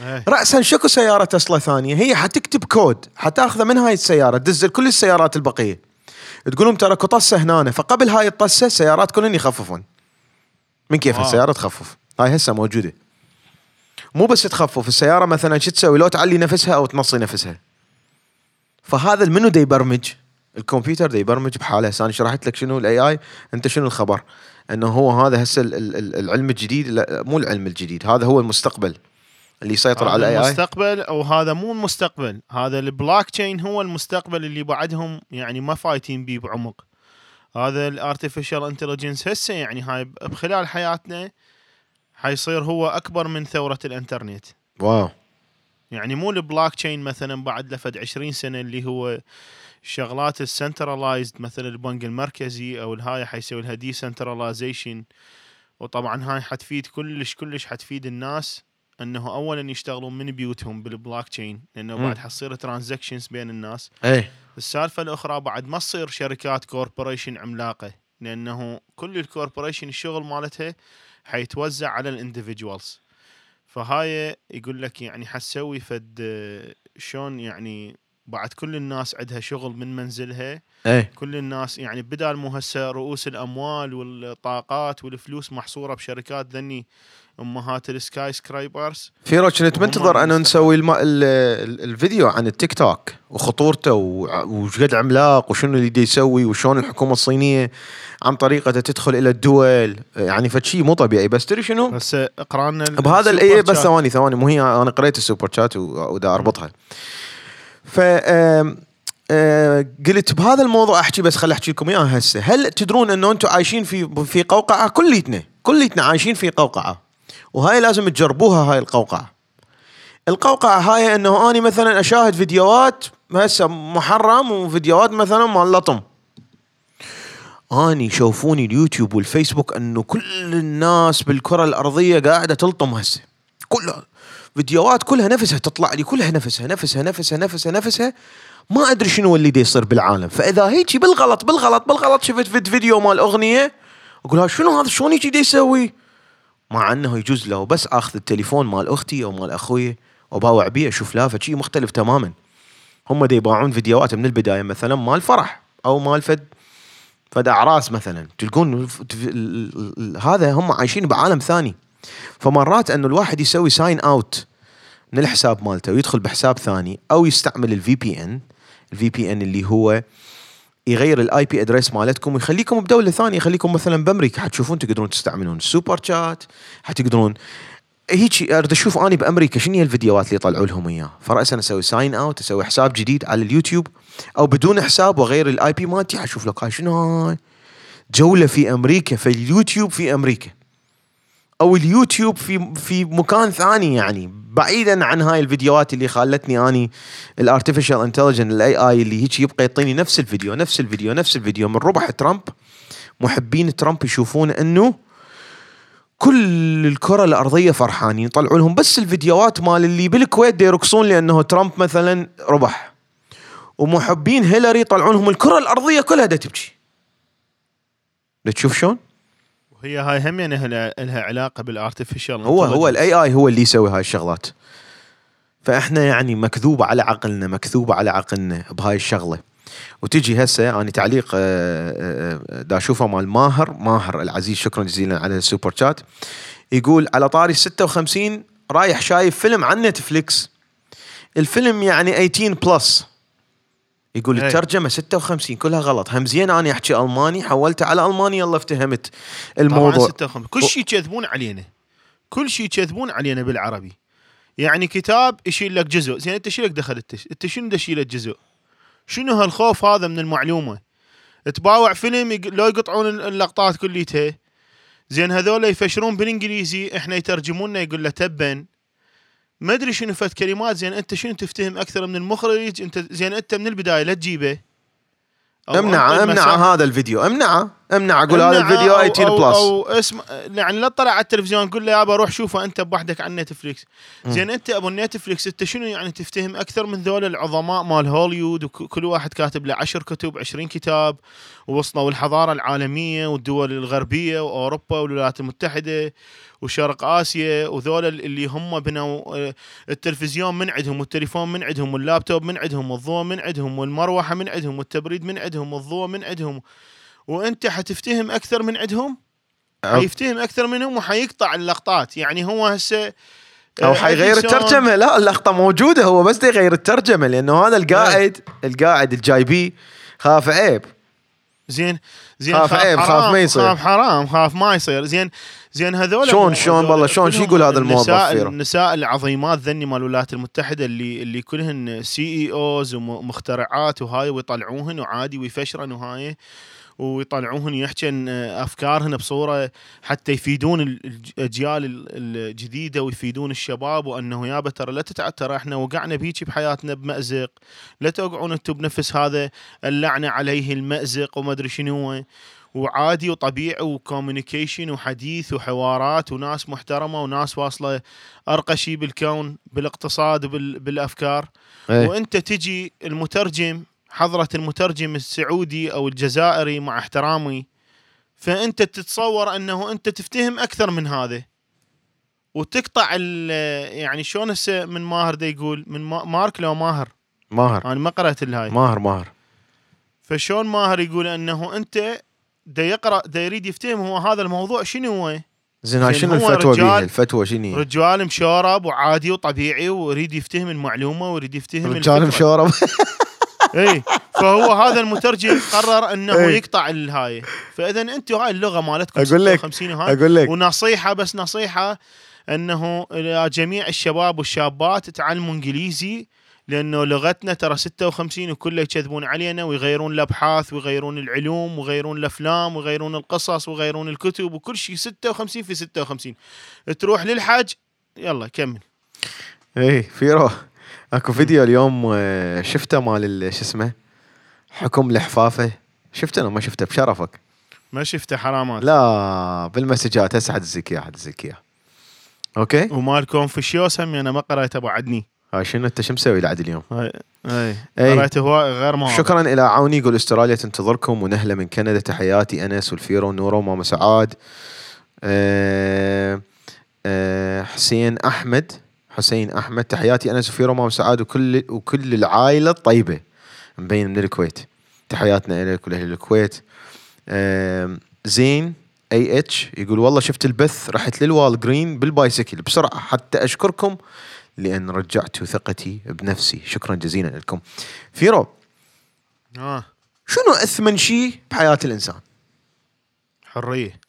إيه. راسا شكو سيارة تسلا ثانية؟ هي حتكتب كود حتاخذه من هاي السيارة تدزل كل السيارات البقية. تقول لهم ترى طسه هنا فقبل هاي الطسه السيارات كلهن يخففون. من كيف wow. السيارة تخفف؟ هاي هسه موجودة. مو بس تخفف السيارة مثلا شو تسوي؟ لو تعلي نفسها أو تنصي نفسها. فهذا المنو دا يبرمج الكمبيوتر دا يبرمج بحاله. هسه أنا شرحت لك شنو ال AI أنت شنو الخبر؟ إنه هو هذا هسه ال- ال- ال- العلم الجديد لا مو العلم الجديد هذا هو المستقبل اللي يسيطر على ال AI المستقبل أو هذا مو المستقبل هذا البلوك تشين هو المستقبل اللي بعدهم يعني ما فايتين بيه بعمق. هذا ال artificial intelligence هسه يعني هاي بخلال حياتنا حيصير هو أكبر من ثورة الإنترنت. wow. يعني مو البلوك تشين مثلا بعد لفد 20 سنة اللي هو الشغلات ال centralized مثلا البنك المركزي أو الهاي حيسوي لها decentralization وطبعا هاي حتفيد كلش كلش حتفيد الناس إنه اولا يشتغلون من بيوتهم بالبلوك تشين لأنه. بعد حتصير transactions بين الناس. إيه. السالفة الأخرى بعد ما تصير شركات corporation عملاقة. لأنه كل ال corporation الشغل مالتها حيتوزع على ال individuals فهاي يقول لك يعني حتسوي فد شلون يعني بعد كل الناس عندها شغل من منزلها إيه كل الناس يعني بدال مو هسه رؤوس الأموال والطاقات والفلوس محصورة بشركات ذني أمهات ال skyscrapers فيروز كنت منتظر انه المستقبل. نسوي الم... ال... ال... الفيديو عن التيك توك وخطورته وش قد عملاق وشنو اللي يسوي وشلون الحكومة الصينية عن طريقته تدخل إلى الدول يعني فشي مو طبيعي بس تدري شنو؟ بس اقرا لنا بهذا الاي بس. ثواني ثواني مو هي أنا قريت ال super chat و- ودا أربطها ف آه، قلت بهذا الموضوع أحكي بس خل أحكي لكم اياه هسه. هل تدرون أنه أنتم عايشين في في قوقعة؟ كليتنا كليتنا عايشين في قوقعة وهاي لازم تجربوها هاي القوقعة. القوقعة هاي أنه أني مثلا أشاهد فيديوهات هسه محرم وفيديوهات مثلا مال لطم. أني يشوفوني اليوتيوب والفيسبوك أنه كل الناس بالكرة الأرضية قاعدة تلطم هسه. كلها. فيديوهات كلها نفسها تطلع لي كلها نفسها نفسها نفسها نفسها نفسها. ما أدري شنو اللي دي يصير بالعالم. فإذا هيجي بالغلط بالغلط بالغلط شفت فيد- فيديو مال أغنية؟ أقول شنو هذا؟ شلون دي يسوي؟ مع إنه يجوز له بس آخذ التليفون مال أختي أو مال أخوي وباوع بيه أشوف لا شيء مختلف تماما. هم دي يباعون فيديوهات من البداية مثلا مال فرح أو مال فد فد أعراس مثلا. تلقون هذا هم عايشين بعالم ثاني. فمرات انه الواحد يسوي sign out من الحساب مالته ويدخل بحساب ثاني أو يستعمل ال VPN ال VPN اللي هو يغير ال IP address مالتكم ويخليكم بدولة ثانية يخليكم مثلا بأمريكا. حتشوفون تقدرون تستعملون ال super chat حتقدرون هيك أريد أشوف أني بأمريكا شنو هي الفيديوهات اللي يطلعوا لهم اياه فراسا أسوي sign out أسوي حساب جديد على اليوتيوب أو بدون حساب وأغير ال IP مالتي. حشوف لك هاي شنو هاي؟ جولة في أمريكا في اليوتيوب في أمريكا. أو اليوتيوب في في مكان ثاني يعني بعيدا عن هاي الفيديوهات اللي خلتني أني ال artificial intelligent ال AI اللي هيك يبقى يعطيني نفس الفيديو نفس الفيديو نفس الفيديو من ربح ترامب. محبين ترامب يشوفون إنه كل الكرة الأرضية فرحانين يطلعوا لهم بس الفيديوهات مال اللي بالكويت يرقصون لأنه ترامب مثلا ربح. ومحبين هيلاري يطلعون لهم الكرة الأرضية كلها دا تبكي. تشوف شلون؟ وهي هاي هم يعني لها علاقة بال artificial هو هو ال AI هو اللي يسوي هاي الشغلات. فإحنا يعني مكذوب على عقلنا مكذوب على عقلنا بهاي الشغلة. وتجي هسه أنا تعليق آه، آه، آه، دا اشوفه مال ماهر ماهر العزيز شكرا جزيلا على ال super chat. يقول على طاري 56 رايح شايف فيلم عن نتفليكس. الفيلم يعني 18 plus يقول إيه. الترجمه 56 كلها غلط. هم زين أنا أحكي ألماني حولت على ألماني يلا افتهمت الموضوع. الموضوع 56 كل شيء يكذبون علينا. كل شيء يكذبون علينا بالعربي. يعني كتاب يشيل لك جزء. زين أنت شو لك دخل؟ أنت أنت شنو دشيل لك جزء؟ شنو هالخوف هذا من المعلومة؟ تباوع فيلم يق- لو يقطعون اللقطات كليتها. زين هذول يفشرون بالإنجليزي إحنا يترجمون لنا يقول له تبا ما أدري شنو فت كلمات زين أنت شنو تفتهم أكثر من المخرج؟ أنت زين أنت من البداية لا تجيبه. أو امنع أنقل امنع مساحة. هذا الفيديو امنعه امنع أقول هذا الفيديو أو 18 أو, plus. أو اسم يعني لا تطلع على التلفزيون قول له يابا روح شوفه أنت بوحدك عن نتفليكس. زين أنت أبو نتفليكس أنت شنو يعني تفتهم؟ أكثر من ذول العظماء مال هوليوود وكل واحد كاتب له 10 كتب 20 كتاب ووصلوا الحضاره العالمية والدول الغربية وأوروبا والولايات المتحدة وشرق آسيا وذول اللي هم بنوا آه، التلفزيون من عندهم والتليفون من عندهم واللابتوب من عندهم والضوء من عندهم والمروحة من عندهم والتبريد من عندهم والضوء من عندهم. وأنت حتفتهم أكثر من عندهم؟ حيفتهم أكثر منهم وحيقطع اللقطات. يعني هو هسه أو آه، حيغير الترجمة. لا اللقطة موجودة هو بس يغير الترجمة لأنه هذا القاعد القاعد الجايبيه خاف عيب. زين زين خاف عيب، خاف ما يصير. خاف حرام خاف ما يصير. زين زين هذول شلون- شلون والله شلون شو يقول هذا الموظف النساء؟ النساء العظيمات ذني مال الولايات المتحدة اللي اللي كلهن CEOs ومخترعات وهاي ويطلعوهن وعادي ويفشرن وهاي. ويطلعوهن يحكن أفكارهن بصورة حتى يفيدون ال- الاجيال ال- الجديدة ويفيدون الشباب وأنه يابا ترى لا تتع ترى إحنا وقعنا بيجي بحياتنا بمأزق. لا توقعون أنتم بنفس هذا اللعنة عليه المأزق وما أدري شنو. هو وعادي وطبيعي وكوميونيكيشن وحديث وحوارات وناس محترمة وناس واصلة أرقى شيء بالكون بالاقتصاد وبالافكار إيه. وأنت تجي المترجم حضرة المترجم السعودي أو الجزائري مع احترامي فأنت تتصور أنه أنت تفتهم أكثر من هذا وتقطع ال- يعني شلون هسه من ماهر دا يقول من ما- مارك لو ماهر. ماهر. أنا ما قرأت الهاي. ماهر ماهر. فشون ماهر يقول أنه أنت دا يقرأ دا يريد يفتهم هو هذا الموضوع شنو هو؟ زين هاي شنو الفتوى بيها؟ الفتوى شنو هي؟ رجال مشورب وعادي وطبيعي ويريد يفتهم المعلومة ويريد يفتهم رجال. مشورب اي فهو هذا المترجم قرر إنه إي. يقطع الهاي. فاذا أنتم هاي اللغة مالتكم أقول لك- 56 وهاي أقول لك. ونصيحة بس نصيحة إنه جميع الشباب والشابات تعلموا إنجليزي لأنه لغتنا ترى 56 وكله يكذبون علينا ويغيرون الأبحاث ويغيرون العلوم ويغيرون الأفلام ويغيرون القصص ويغيرون الكتب وكل شيء 56 في 56 تروح للحج يلا كمل. اي فيرو اكو فيديو اليوم آه، شفته مال ال- شو اسمه؟ حكم الحفافه شفته أنا ما شفته؟ بشرفك. ما شفته حرامات. لا بالمسجات. هسه حدزك اياه حدزك اياه أوكي ومال كونفوشيوس هم أنا ما قريته أبو عدني. هاي شنو أنت شو مسوي لعد اليوم؟ هاي أي. قريته هو غير مواضيع. شكرا إلى عوني يقول أستراليا تنتظركم ونهلة من كندا. تحياتي أنس والفيرو ونورو وماما سعاد. أه أه حسين أحمد. حسين أحمد. تحياتي انس وفيرو وماما سعاد وكل وكل العائلة الطيبة مبين من الكويت. تحياتنا لك ولأهل الكويت. زين AH يقول والله شفت البث رحت للوال جرين بال bicycle بسرعة. حتى أشكركم لأن رجعتوا ثقتي بنفسي. شكرا جزيلا لكم. فيرو آه. شنو أثمن شيء بحياة الإنسان؟ حرية.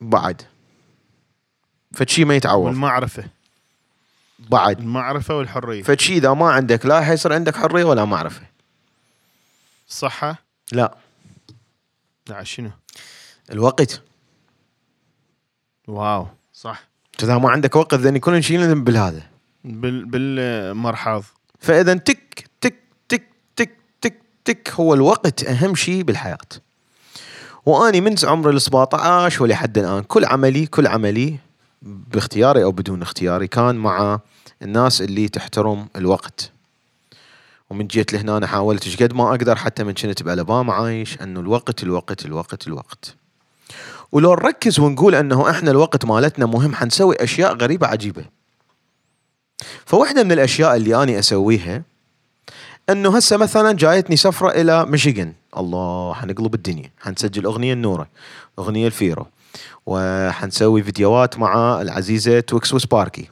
بعد. فشي ما يتعوض. والمعرفة. بعد. المعرفة والحرية. فشي إذا ما عندك لا حيصير عندك حرية ولا معرفة. الصحه لا. لا شنو؟ الوقت. واو صح. إذا ما عندك وقت ذني كلنا نشيل بالهذا. بال بالمرحاض. فإذا تك تك تك تك تك تك هو الوقت أهم شيء بالحياة. وأني من عمر ال 17 ولحد الآن كل عملي كل عملي باختياري أو بدون اختياري كان مع الناس اللي تحترم الوقت. ومن جيت لهنا أنا حاولت قد ما أقدر حتى من كنت بالاباما عايش إنه الوقت الوقت الوقت الوقت. ولو نركز ونقول إنه إحنا الوقت مالتنا مهم حنسوي أشياء غريبة عجيبة. فواحدة من الأشياء اللي اني أسويها إنه هسه مثلا جايتني سفرة إلى ميشيغان. الله حنقلب الدنيا. حنسجل أغنية النورة أغنية الفيرو. وحنسوي فيديوهات مع العزيزة توكس وسباركي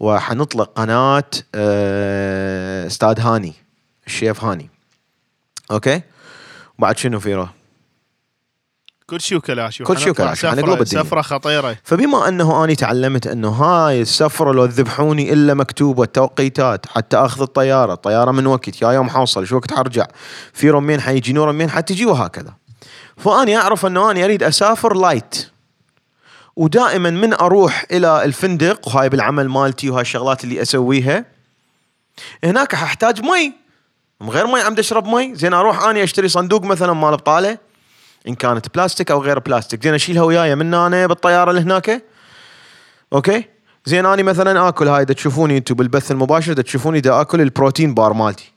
وحنطلق قناة آه، أستاذ هاني الشيف هاني. أوكي؟ وبعد شنو فيرو كل شيء وكلاشي كل شيء حنقلب الدنيا. سفره خطيرة. فبما أنه أني تعلمت أنه هاي السفرة لو ذبحوني إلا مكتوبه التوقيتات حتى أخذ الطيارة، الطياره من وقت يا يوم حوصل شو وقت حرجع، في رمين حيجي نور رمين حتجي وهكذا. فأني أعرف أنه أني أريد أسافر light. ودائما من أروح إلى الفندق وهاي بالعمل مالتي وهاي الشغلات اللي أسويها هناك ححتاج مي. من غير مي عم اشرب مي. زين أروح اني أشتري صندوق مثلا مال بطالة إن كانت بلاستيك أو غير بلاستيك. زين اشيلها وياي من هنا بالطيارة اللي هناك. أوكي؟ زين اني مثلا آكل هاي تشوفوني أنتم بالبث المباشر تشوفوني دا آكل ال protein bar مالتي.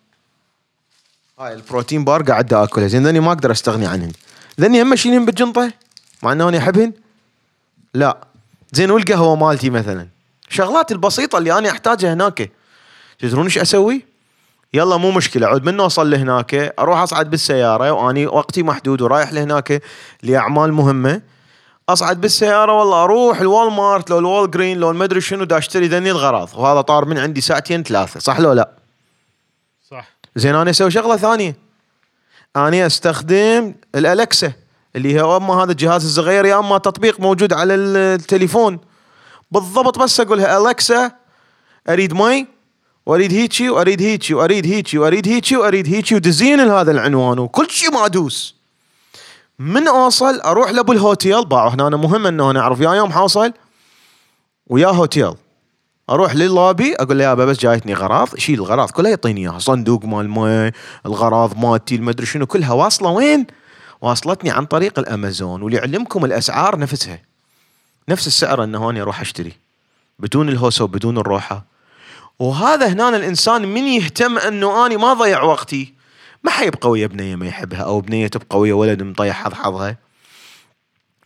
هاي ال protein bar قاعد دا اكلها زين ذني ما أقدر أستغني عنهن. ذني هم أشيلهن بالجنطة مع إنه اني أحبهن. لا. زين والقهوة مالتي مثلا. شغلات البسيطة اللي أنا أحتاجها هناك. تدرون إيش أسوي؟ يلا مو مشكلة. عود من اوصل لهناك أروح أصعد بالسيارة وأني وقتي محدود ورايح لهناك لأعمال مهمة. أصعد بالسيارة والله أروح الوال مارت لو الوال جرين لو المدري شنو دا أشتري ذني الغراض. وهذا طار من عندي ساعتين ثلاثة. صح لو لا؟ صح. زين أنا أسوي شغلة ثانية. أنا أستخدم الالكسا اللي هو أما هذا الجهاز الصغير يا أما تطبيق موجود على التليفون. بالضبط بس اقولها الكسا أريد مي وأريد هيجي وأريد هيجي وأريد هيجي وأريد هيجي وأريد هيجي ودزين هذا العنوان وكل شيء ما ادوس من اوصل أروح لأبو الهوتيل باعوا هنا أنا مهم إنه أنا أعرف يا يوم حوصل ويا هوتيل. أروح لللابي أقول له يابا بس جايتني غراض. شيل الغراض كلها يعطيني إياها صندوق مال مي الغراض مالتي المدري شنو كلها واصلة. وين؟ واصلتني عن طريق الأمازون وليعلمكم الأسعار نفسها. نفس السعر إنه أنا أروح أشتري بدون الهوسة وبدون الروحة. وهذا هنا الإنسان من يهتم إنه أني ما ضيع وقتي. ما حيبقى ويا بنيه ما يحبها أو بنيه تبقى ويا ولد مطيح حظ حظها.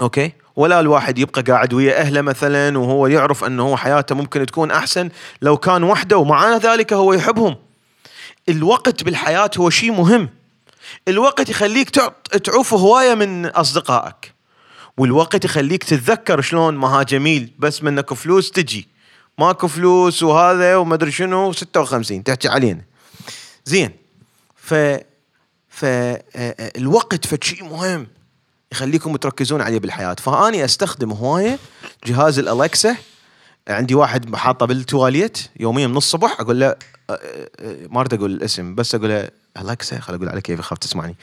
أوكي؟ ولا الواحد يبقى قاعد ويا أهله مثلا وهو يعرف إنه هو حياته ممكن تكون أحسن لو كان وحده ومع ذلك هو يحبهم. الوقت بالحياة هو شيء مهم. الوقت يخليك تعوف هواية من أصدقائك. والوقت يخليك تتذكر شلون ما ها جميل بس منك فلوس تجي. ماكو فلوس وهذا وما أدري شنو 56 تحكي علينا. زين. ف ف الوقت فشيء مهم يخليكم تركزون عليه بالحياة. فأني أستخدم هواية جهاز الالكسا عندي واحد حاطه بالتواليت يوميا من الصبح أقول له ما أريد أقول الاسم بس أقول له الكسا خل أقول على كيف اخاف تسمعني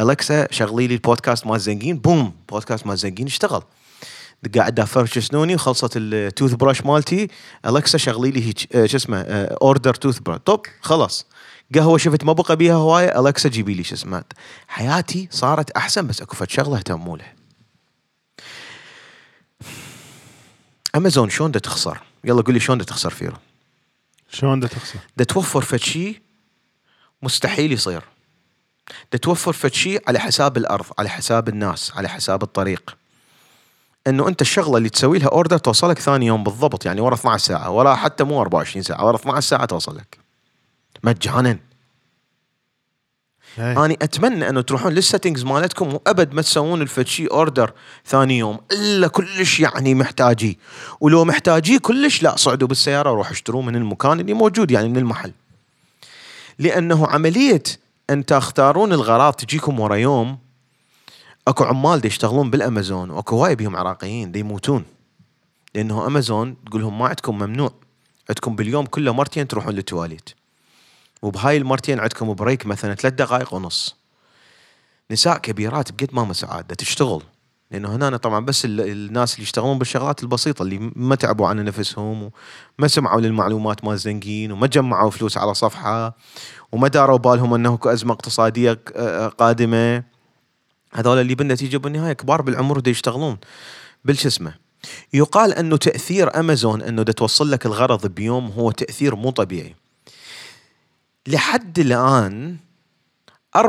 الكسا شغلي لي البودكاست مال زنقين بوم بودكاست مال زنقين اشتغل قاعد أفرش اسنوني وخلصت ال toothbrush مالتي الكسا شغلي لي هيك شو اسمه order toothbrush طب خلاص قهوة شفت ما بقى بيها هواية الكسا جيبي لي شو اسمه حياتي صارت أحسن بس أكو فد شغلة اهتموا لها أمازون شلون تخسر؟ يلا قول لي شلون تخسر فيرو؟ شلون تخسر؟ دا توفر فد شيء مستحيل يصير. دا توفر فد شيء على حساب الأرض على حساب الناس على حساب الطريق. إنه أنت الشغلة اللي تسوي لها order توصلك ثاني يوم بالضبط يعني ورا 12 ساعة ولا حتى مو 24 ساعة ورا 12 ساعة توصل لك مجانا أني أتمنى إنه تروحون لل settings مالتكم وأبد ما تسوون الفتشي order ثاني يوم إلا كلش يعني محتاجيه ولو محتاجيه كلش لا صعدوا بالسيارة وروحوا اشتروه من المكان اللي موجود يعني من المحل. لأنه عملية أن تختارون الغراض تجيكم ورا يوم أكو عمال دي يشتغلون بالأمازون وأكو هواي بيهم عراقيين دي يموتون. لأنه أمازون تقول لهم ما عندكم ممنوع عندكم باليوم كله مرتين تروحون للتواليت. وبهاي المرتين عندكم break مثلا ثلاث دقائق ونص. نساء كبيرات بقد ما مساعات تشتغل. لأنه هنا طبعا بس الناس اللي يشتغلون بالشغلات البسيطة اللي ما تعبوا عن نفسهم وما سمعوا للمعلومات مال زنقين وما جمعوا فلوس على صفحة وما داروا بالهم أنه ازمه اقتصادية قادمة. هذول اللي بالنتيجة بالنهاية كبار بالعمر ودي يشتغلون. بالش اسمه؟ يقال أنه تأثير أمازون أنه توصل لك الغرض بيوم هو تأثير مو طبيعي. لحد الآن 4%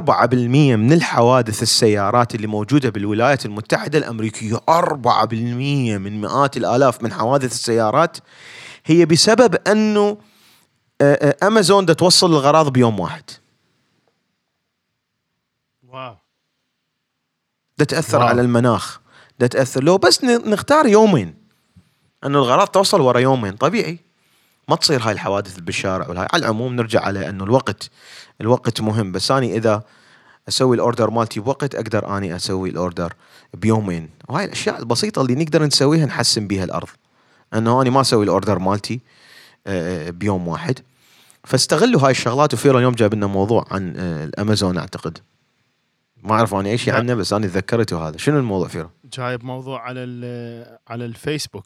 من الحوادث السيارات اللي موجودة بالولايات المتحدة الأمريكية. 4% من مئات الآلاف من حوادث السيارات هي بسبب أنه أمازون دا توصل الغراض بيوم واحد. wow. دا تأثر wow. على المناخ. دا تأثر. لو بس نختار يومين انه الغراض توصل ورا يومين طبيعي. ما تصير هاي الحوادث بالشارع والهاي. على العموم نرجع على أنه الوقت الوقت مهم بس اني إذا أسوي ال order مالتي بوقت أقدر أني أسوي ال order بيومين. وهاي الأشياء البسيطة اللي نقدر نسويها نحسن بيها الأرض. إنه أني ما أسوي ال order مالتي آه، بيوم واحد. فاستغلوا هاي الشغلات وفيرو اليوم جاب لنا موضوع عن آه، الأمازون أعتقد. ما أعرف أنا اي شيء عنه بس أنا تذكرته هذا. شنو الموضوع فيرو جايب موضوع على على الفيسبوك.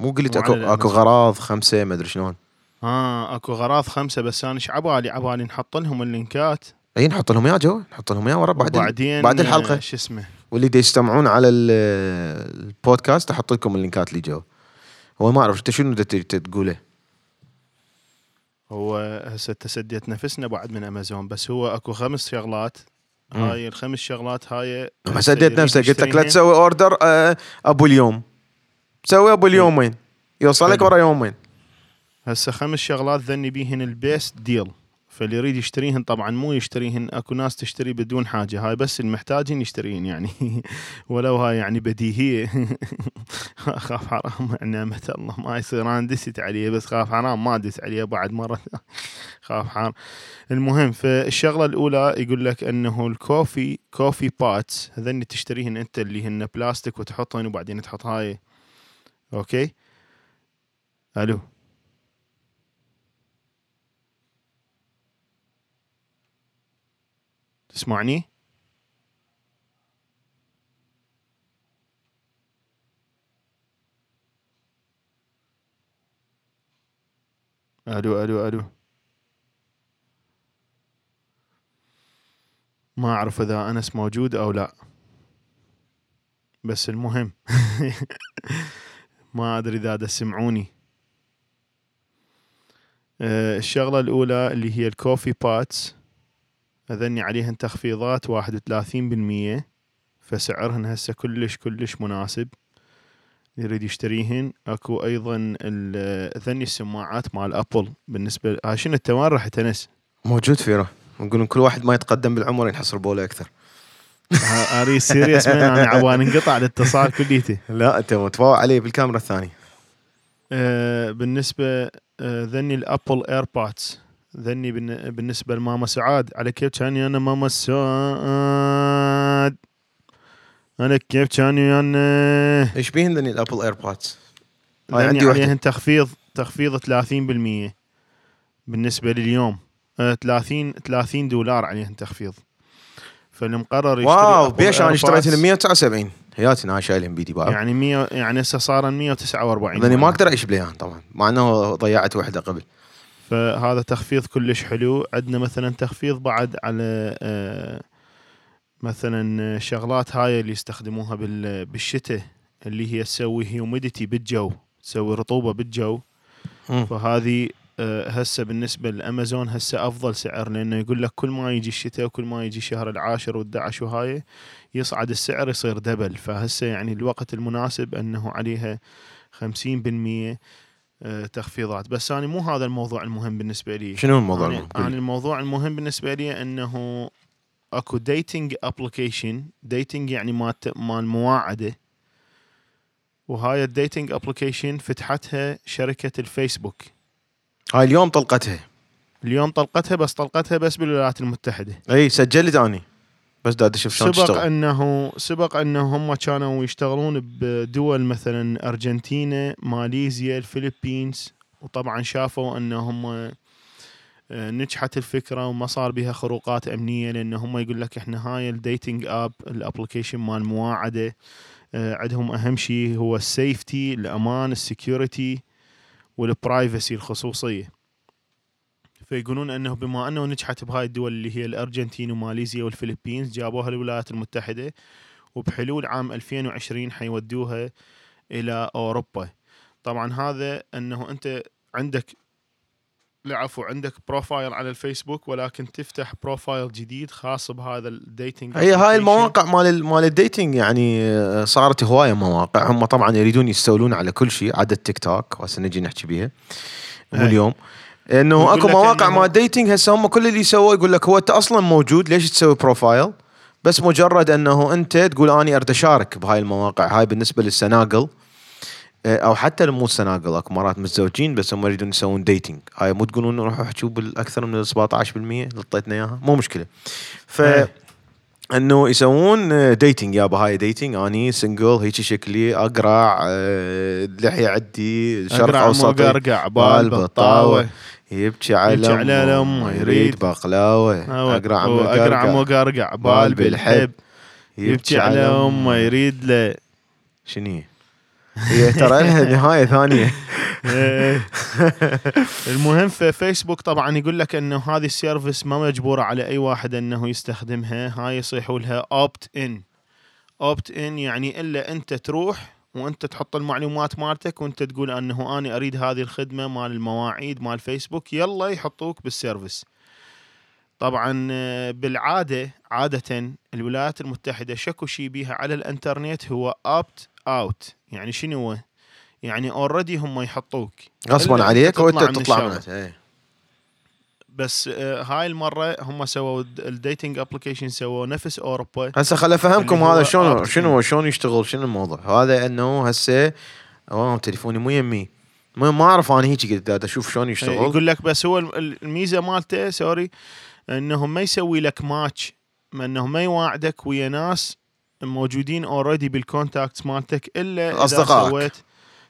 مو قلت أكو أكو غراض خمسة ما أدري شلون. آه اكو غراض خمسة بس أنا إيش عبالي؟ عبالي نحط لهم ال لينكات. أي نحط لهم إياه جو نحط لهم إياه ورا بعد بعدين بعد الحلقة. شو اسمه؟ واللي دي يستمعون على البودكاست أحط لكم ال لينكات اللي جو. هو ما أعرف أنت شنو تقوله؟ هو هسه تسديت نفسنا بعد من أمازون بس هو أكو خمس شغلات. هاي الخمس شغلات هاي ما سديت نفسك قلت لك لا تسوي order آه، أبو اليوم. سوي أبو اليومين. يوصلك ورا يومين. هسه خمس شغلات ذني بيهن ال best deal. فاللي يريد يشتريهن طبعا مو يشتريهن اكو ناس تشتري بدون حاجة. هاي بس المحتاجين يشتريهن يعني. ولو هاي يعني بديهية. اخاف حرام نعمة الله ما يصير. أنا دست عليه بس خاف حرام ما دس عليه بعد مرة. خاف حرام. المهم فالشغلة الأولى يقول لك إنه ال coffee coffee pods. هذني تشتريهن أنت اللي هن بلاستيك وتحطهن وبعدين تحط هاي. أوكي؟ ألو. تسمعني؟ ألو ألو ألو. ما أعرف إذا أنس موجود أو لا. بس المهم ما أدري إذا تسمعوني. آه، الشغلة الأولى اللي هي ال coffee pods هذني عليهن تخفيضات واحد وثلاثين بالمية فسعرهن هسه كلش كلش مناسب. يريد يشتريهن. أكو أيضا ال- ذني السماعات مال Apple. بالنسبة ها شنو انت وين رحت انس؟ موجود فيره يقولون كل واحد ما يتقدم بالعمر ينحصر بوله أكثر. Are you serious man? أنا عوان انقطع الاتصال كليتي. لا أنت متفوق عليه بالكاميرا الثانية. آه، بالنسبة آه، ذني ال Apple AirPods ذني بالن- بالنسبة لماما سعاد. على كيف كاني أنا ماما سعاد؟ أنا كيف كاني أنا؟ إيش بيهن ذني ال Apple AirPods؟ عندي. عليهن تخفيض تخفيض 30% بالنسبة لليوم. آه، 30 30 دولار عليهن تخفيض. فالمقرر يشتري wow بيش أنا اشتريتهم 179 هياتي أنا شايلهم بيدي بقى يعني 100 يعني هسه صار 149 لاني ما أقدر أعيش بلياهن طبعا. مع إنه ضيعت وحدة قبل. فهذا تخفيض كلش حلو. عندنا مثلا تخفيض بعد على آه، مثلا شغلات هاي اللي يستخدموها بال- بالشتاء اللي هي تسوي humidity بالجو تسوي رطوبة بالجو. فهذه آه، هسه بالنسبة لأمازون هسه أفضل سعر لأنه يقول لك كل ما يجي الشتاء وكل ما يجي شهر العاشر والدعش وهاي يصعد السعر يصير double. فهسه يعني الوقت المناسب أنه عليها 50% آه، تخفيضات. بس أنا مو هذا الموضوع المهم بالنسبة لي. شنو الموضوع أنا, المهم؟ أنا الموضوع المهم بالنسبة لي إنه أكو dating application dating يعني مال مال مواعدة. وهاي ال dating application فتحتها شركة الفيسبوك. هاي اليوم طلقتها. اليوم طلقتها بس طلقتها بس بالولايات المتحدة. إي سجلت أني. بس دا أشوف شلون سبق تشتغل. انه سبق أنه هم كانوا يشتغلون بدول مثلا أرجنتينا ماليزيا ال Philippines وطبعا شافوا أن هم آه، نجحت الفكرة وما صار بها خروقات أمنية لأن هم يقول لك إحنا هاي ال dating app ال application مال مواعدة آه، عندهم أهم شيء هو ال safety الأمان ال security وال privacy الخصوصية. فيقولون أنه بما أنه نجحت بهاي الدول اللي هي الأرجنتين وماليزيا وال Philippines جابوها الولايات المتحدة وبحلول عام 2020 حيودوها إلى أوروبا طبعا هذا أنه أنت عندك لا عفو عندك profile على الفيسبوك ولكن تفتح profile جديد خاص بهذا ال dating هي هاي. المواقع مال ال- مال ال dating يعني آه، صارت هواية مواقع هم طبعا يريدون يستولون على كل شيء عدا التيك توك وهسه نجي نحكي بيها مو. اليوم إنه يقول أكو مواقع مال dating هسه هم كل اللي سووه يقول لك هو أنت أصلا موجود ليش تسوي profile بس مجرد إنه أنت تقول أني أريد أشارك بهاي المواقع هاي بالنسبة للسناقل. آه، أو حتى مو السناقل أكو مرات متزوجين بس هم يريدون يسوون dating هاي مو تقولون روحوا احكوا بالأكثر من 17% اللي اعطيتنا إياها؟ مو مشكلة. ف إيه. إنه يسوون ديتنج يابا هاي ديتنج أني سنجل هيك شكلي أقرع آه، اللحيه عندي شرق أقرع اوسط مقرقع بال بطاوة. يبكي على على يريد بقلاوة أقرع أقرع مقرقع مقرقع بال بالحب. يبكي على أمه يريد له. شنو هي؟ ترى لها نهاية ثانية. المهم في فيسبوك طبعا يقول لك إنه هذه ال service ما مجبورة على أي واحد إنه يستخدمها. هاي يصيحوا لها opt in opt in يعني إلا أنت تروح وانت تحط المعلومات مالتك وانت تقول انه أنا أريد هذه الخدمة مال المواعيد مال فيسبوك يلا يحطوك بال service. طبعا آه، بالعادة عادة الولايات المتحدة شكو شي بيها على الإنترنت هو opt out يعني شنو هو؟ يعني already هم يحطوك. غصبا عليك وانت تطلع تطلع. منها. بس آه، هاي المرة هم سووا ال dating application سووا نفس اوروبا هسه خل أفهمكم هذا شلون. شنو شلون يشتغل شنو الموضوع؟ هذا إنه هسه oh تليفوني مو يمي. ما ما أعرف أنا هيك قلت أشوف شلون يشتغل. يقول لك بس هو الم- الميزة مالته sorry انه ما يسوي لك ماتش انه ما يواعدك ويا ناس موجودين already بال contacts مالتك إلا إذا. سويت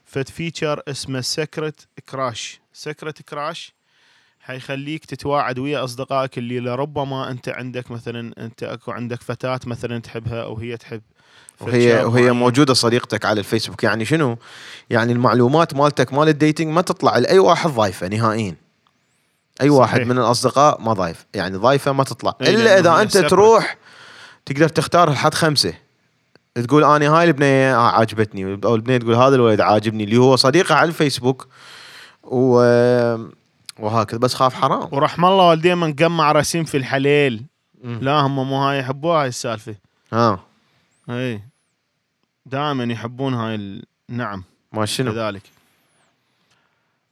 فد feature اسمه secret crush secret crush حيخليك تتواعد ويا أصدقائك اللي لربما أنت عندك مثلا أنت أكو عندك فتاة مثلا تحبها أو هي تحب وهي وهي معين. موجودة صديقتك على الفيسبوك يعني شنو؟ يعني المعلومات مالتك مال ال dating ما تطلع لأي واحد ضايفة نهائيا أي صحيح. واحد من الأصدقاء ما ضايف يعني ضايفة ما تطلع إي، إلا إذا أنت separate. تروح تقدر تختار لحد خمسة تقول أنا هاي البنيه آه عاجبتني أو البنيه تقول هذا الولد عاجبني اللي هو صديقه على الفيسبوك و وهكذا بس خاف حرام. ورحم الله والديه من قمع رسيم في الحليل. مم. لا هم مو هاي يحبوها هاي السالفة. ها. إي. دائما يحبون هاي ال... نعم ما شنو؟ كذلك.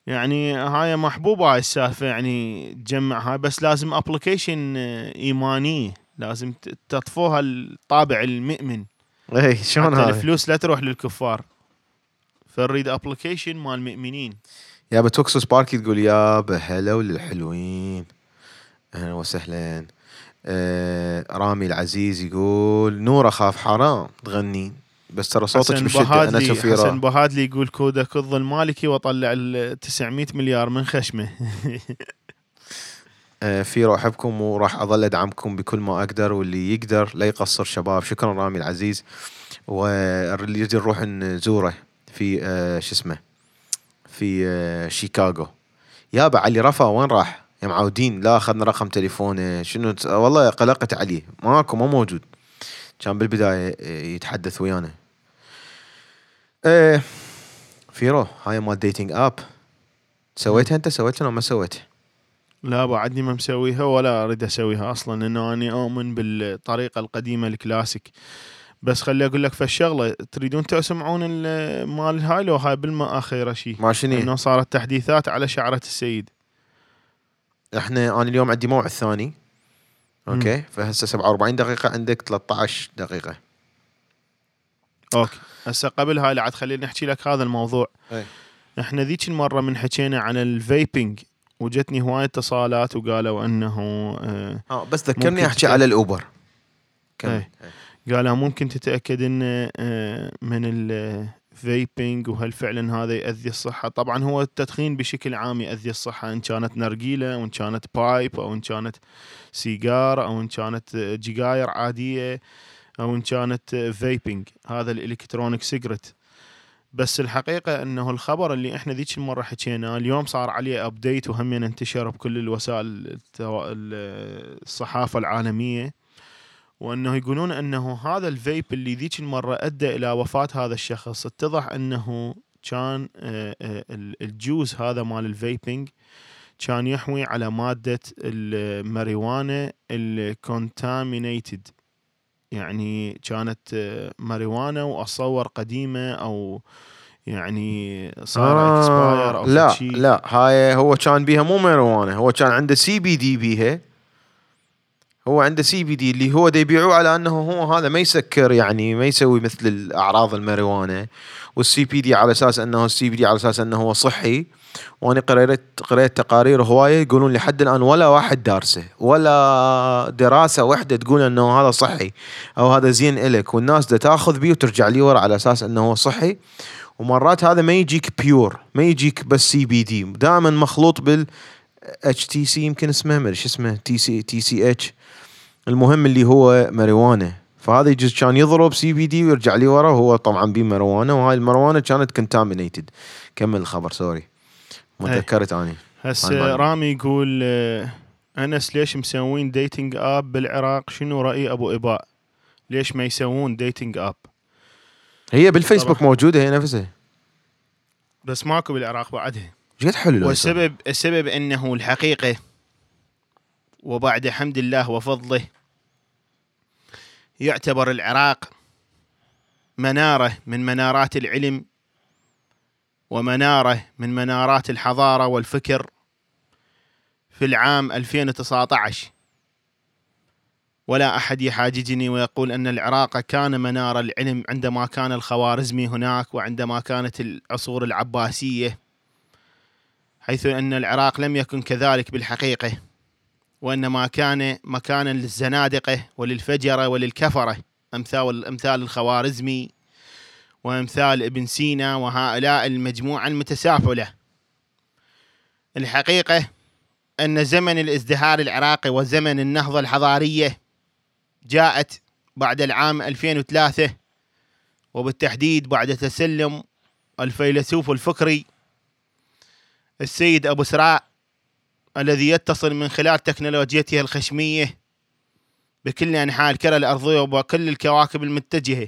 يعني هاي محبوبة هاي السالفة يعني تجمع هاي. بس لازم application ايمانيه لازم تطفوها الطابع المؤمن. إي شلون هذا الفلوس لا تروح للكفار. فنريد application مال مؤمنين. يا بتوكسو سباركي تقول يا بهلا وللحلوين. أهلا وسهلا. آه رامي العزيز يقول نور أخاف حرام. تغني. بس ترى صوتك بشده أنا بهادلي حسن شفيره بهادلي يقول كودك الظل مالكي وأطلع ال 900 مليار من خشمه. آه فيرو أحبكم وراح أظل أدعمكم بكل ما أقدر واللي يقدر. لا يقصر شباب. شكرا رامي العزيز. واللي يجي نروح نزوره في آه شو اسمه في آه شيكاغو. يابا علي رفا وين راح؟ يا معودين لا أخذنا رقم تليفونه شنو ت- والله قلقت عليه. ماكو ما موجود. كان بالبداية آه، يتحدث ويانا. إيه فيرو هاي مال dating app سويتها أنت؟ سويتها ولا ما سويتها؟ لا بعدني ما مسويها ولا أريد أسويها أصلا لأنه اني اؤمن بالطريقة القديمة الكلاسيك. بس خلي أقول لك فالشغله تريدون تسمعون ال- مال هاي؟ لو هاي بالما أخيرة شيء ما شنو؟ إنه صارت تحديثات على شعرة السيد. إحنا أنا اليوم عندي موعد ثاني. أوكي؟ فهسه 47 دقيقة عندك 13 دقيقة. أوكي. هسه قبل هاي لعد خليني أحكي لك هذا الموضوع. أي. إحنا ذيك المرة من حكينا عن ال vaping وجتني هواي اتصالات وقالوا إنه آه آه بس ذكرني أحكي على الأوبر. كمل. أي. قالوا ممكن تتأكد انه آه، من ال vaping وهل فعلا هذا يؤذي الصحة طبعا هو التدخين بشكل عام يؤذي الصحة إن كانت نرجيلة أو ان كانت pipe أو إن كانت سيجار أو إن كانت آه، جكاير عادية أو إن كانت vaping هذا ال electronic cigarette بس الحقيقة إنه الخبر اللي إحنا ذيك المرة حكينا اليوم صار عليه update وهم انتشر بكل الوسائل الصحافة العالمية وأنه يقولون أنه هذا الفيب اللي ذيك المرة أدى إلى وفاة هذا الشخص اتضح أنه كان آه، آه، ال- ال juice هذا مال ال vaping كان يحوي على مادة الماريوانا ال contaminated يعني كانت آه، ماريوانا واتصور قديمة أو يعني صار expire أو لا فد شي. لا هاي هو كان بيها مو ماريوانا هو كان عنده سي بي دي بيها هو عنده سي بي دي اللي هو دا يبيعوه على أنه هو هذا ما يسكر يعني ما يسوي مثل الأعراض الماريوانا. وال CBD على أساس أنه ال CBD على أساس أنه هو صحي. وأنا قريت قريت تقارير هواية يقولون لحد الآن ولا واحد دارسه ولا دراسة واحدة تقول أنه هذا صحي أو هذا زين إلك. والناس دا تأخذ بيه وترجع لي ورا على أساس أنه هو صحي. ومرات هذا ما يجيك pure ما يجيك بس CBD دائما مخلوط بال HTC يمكن اسمه ما شو اسمه TC TCH المهم اللي هو ماريوانا. فهذا يجوز كان يضرب CBD ويرجع لي ورا وهو طبعا بيه ماريوانا وهاي الماريوانا كانت contaminated كمل الخبر sorry ما. تذكرت اني هسه. رامي يقول آه، أنس ليش مسوين dating app بالعراق؟ شنو رأي أبو إباء؟ ليش ما يسوون dating app هي بالفيسبوك. موجودة هي نفسها. بس ماكو بالعراق بعدها. قد حلو؟ والسبب السبب إنه الحقيقة وبعد حمد الله وفضله يعتبر العراق منارة من منارات العلم ومنارة من منارات الحضارة والفكر في العام 2019 ولا أحد يحاججني ويقول أن العراق كان منار العلم عندما كان الخوارزمي هناك وعندما كانت العصور العباسية حيث أن العراق لم يكن كذلك بالحقيقة. وإنما كان مكانا للزنادقة وللفجرة وللكفرة أمثال أمثال الخوارزمي وأمثال ابن سينا وهؤلاء المجموعة المتسافله الحقيقة أن زمن الازدهار العراقي وزمن النهضة الحضارية جاءت بعد العام 2003 وبالتحديد بعد تسلم الفيلسوف الفكري السيد أبو سراء الذي يتصل من خلال تكنولوجيته الخشمية بكل أنحاء الكرة الأرضية وبكل الكواكب المتجهة.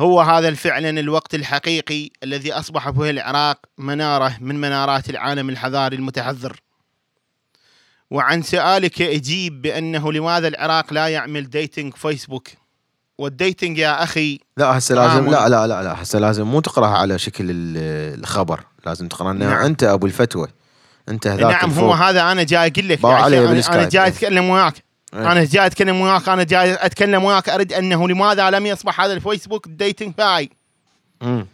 هو هذا فعلا الوقت الحقيقي الذي أصبح فيه العراق منارة من منارات العالم الحضاري المتحضر. وعن سؤالك أجيب بأنه لماذا العراق لا يعمل dating فيسبوك؟ وال dating يا أخي لا هسه لازم. لا لا لا لا هسه لازم مو تقرأها على شكل ال- الخبر لازم تقرا انها نعم. أنت أبو الفتوى انت هذاك نعم هو. هذا أنا جاي أقول لك يعني أنا, أنا. جاي أتكلم وياك إيه. أنا جاي أتكلم وياك أنا جاي أتكلم وياك أريد أنه لماذا لم يصبح هذا الفيسبوك dating by مم.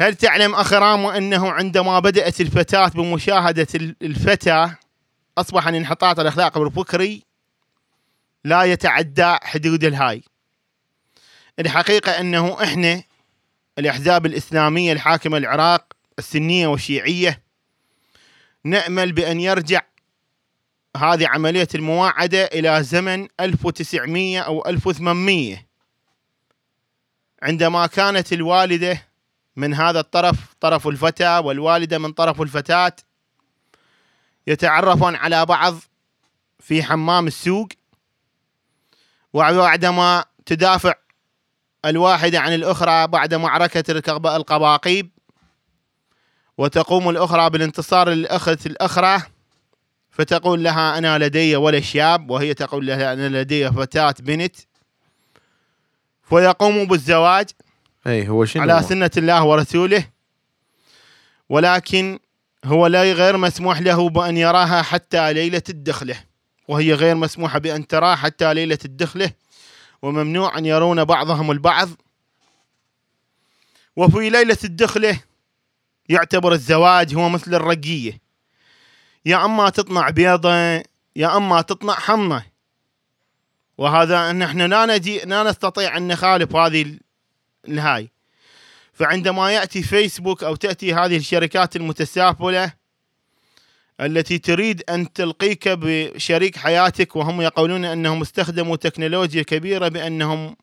هل تعلم اخ رامو أنه عندما بدأت الفتاة بمشاهدة ال- الفتى أصبح الانحطاط الاخلاقي والفكري لا يتعدى حدود الهاي الحقيقة أنه إحنا الأحزاب الإسلامية الحاكمه العراق السنية والشيعية نأمل بأن يرجع هذه عملية المواعدة إلى زمن 1900 أو 1800 عندما كانت الوالدة من هذا الطرف طرف الفتى والوالدة من طرف الفتاة يتعرفون على بعض في حمام السوق وبعدما تدافع الواحدة عن الأخرى بعد الكب- القباقيب وتقوم الأخرى بالانتصار للاخت الأخرى فتقول لها أنا لدي ولد شاب وهي تقول لها أنا لدي فتاة بنت. فيقوموا بالزواج أي هو شنو على سنة الله ورسوله. ولكن هو لا غير مسموح له بأن يراها حتى ليلة الدخلة. وهي غير مسموحة بأن تراه حتى ليلة الدخلة. وممنوع أن يرون بعضهم البعض. وفي ليلة الدخلة يعتبر الزواج هو مثل الرقية. يا أما تطلع بيضة يا أما تطلع حمى وهذا نحن لا نجي لا نستطيع أن نخالف هذه ال- الهاي فعندما يأتي فيسبوك أو تأتي هذه الشركات المتسافله التي تريد أن تلقيك بشريك حياتك وهم يقولون إنهم استخدموا تكنولوجيا كبيرة بأنهم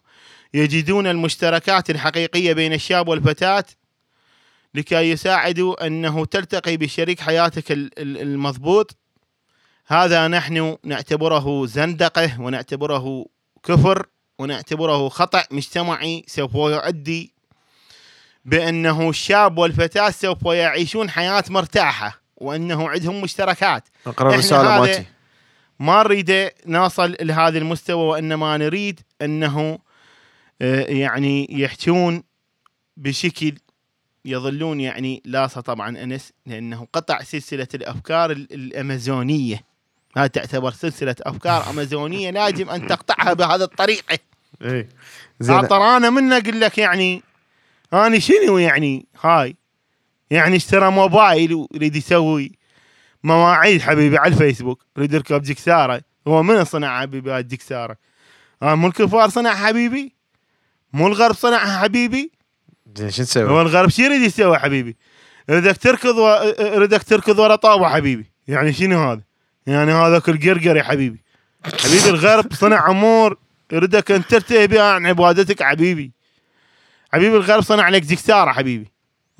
يجدون المشتركات الحقيقية بين الشاب والفتاة لكي يساعدوا أنه تلتقي بشريك حياتك ال- ال- المضبوط. هذا نحن نعتبره زندقة ونعتبره كفر ونعتبره خطأ مجتمعي سوف يؤدي بأنه الشاب والفتاة سوف يعيشون حياة مرتاحة وأنه عندهم مشتركات. الرساله هذا- مالتي ما نريد نصل لهذا المستوى وإنما نريد أنه آه، يعني يحجون بشكل يظلون يعني لاصة طبعا أنس لأنه قطع سلسلة الأفكار ال- الأمازونية. هذه تعتبر سلسلة أفكار أمازونية لازم أن تقطعها بهذه الطريقة. اي زين. أنا منه أقول لك يعني أنا شنو يعني؟ هاي. يعني اشترى موبايل ويريد يسوي مواعيد حبيبي على الفيسبوك يريد يركب جكسارة. هو من صنع حبيبي هاي الجكسارة؟ آه مو الكفار صنع حبيبي؟ مو الغرب صنعها حبيبي؟ زين شو هو نسوي؟ الغرب شو يريد يسوي حبيبي؟ يريدك تركض و... يريدك تركض ورا طاوه حبيبي. يعني شنو هذا؟ يعني هذاك القرقر يا حبيبي. حبيبي الغرب صنع امور يريدك أن ترتهي بها عن عبادتك حبيبي. حبيبي الغرب صنع لك جكسارة حبيبي.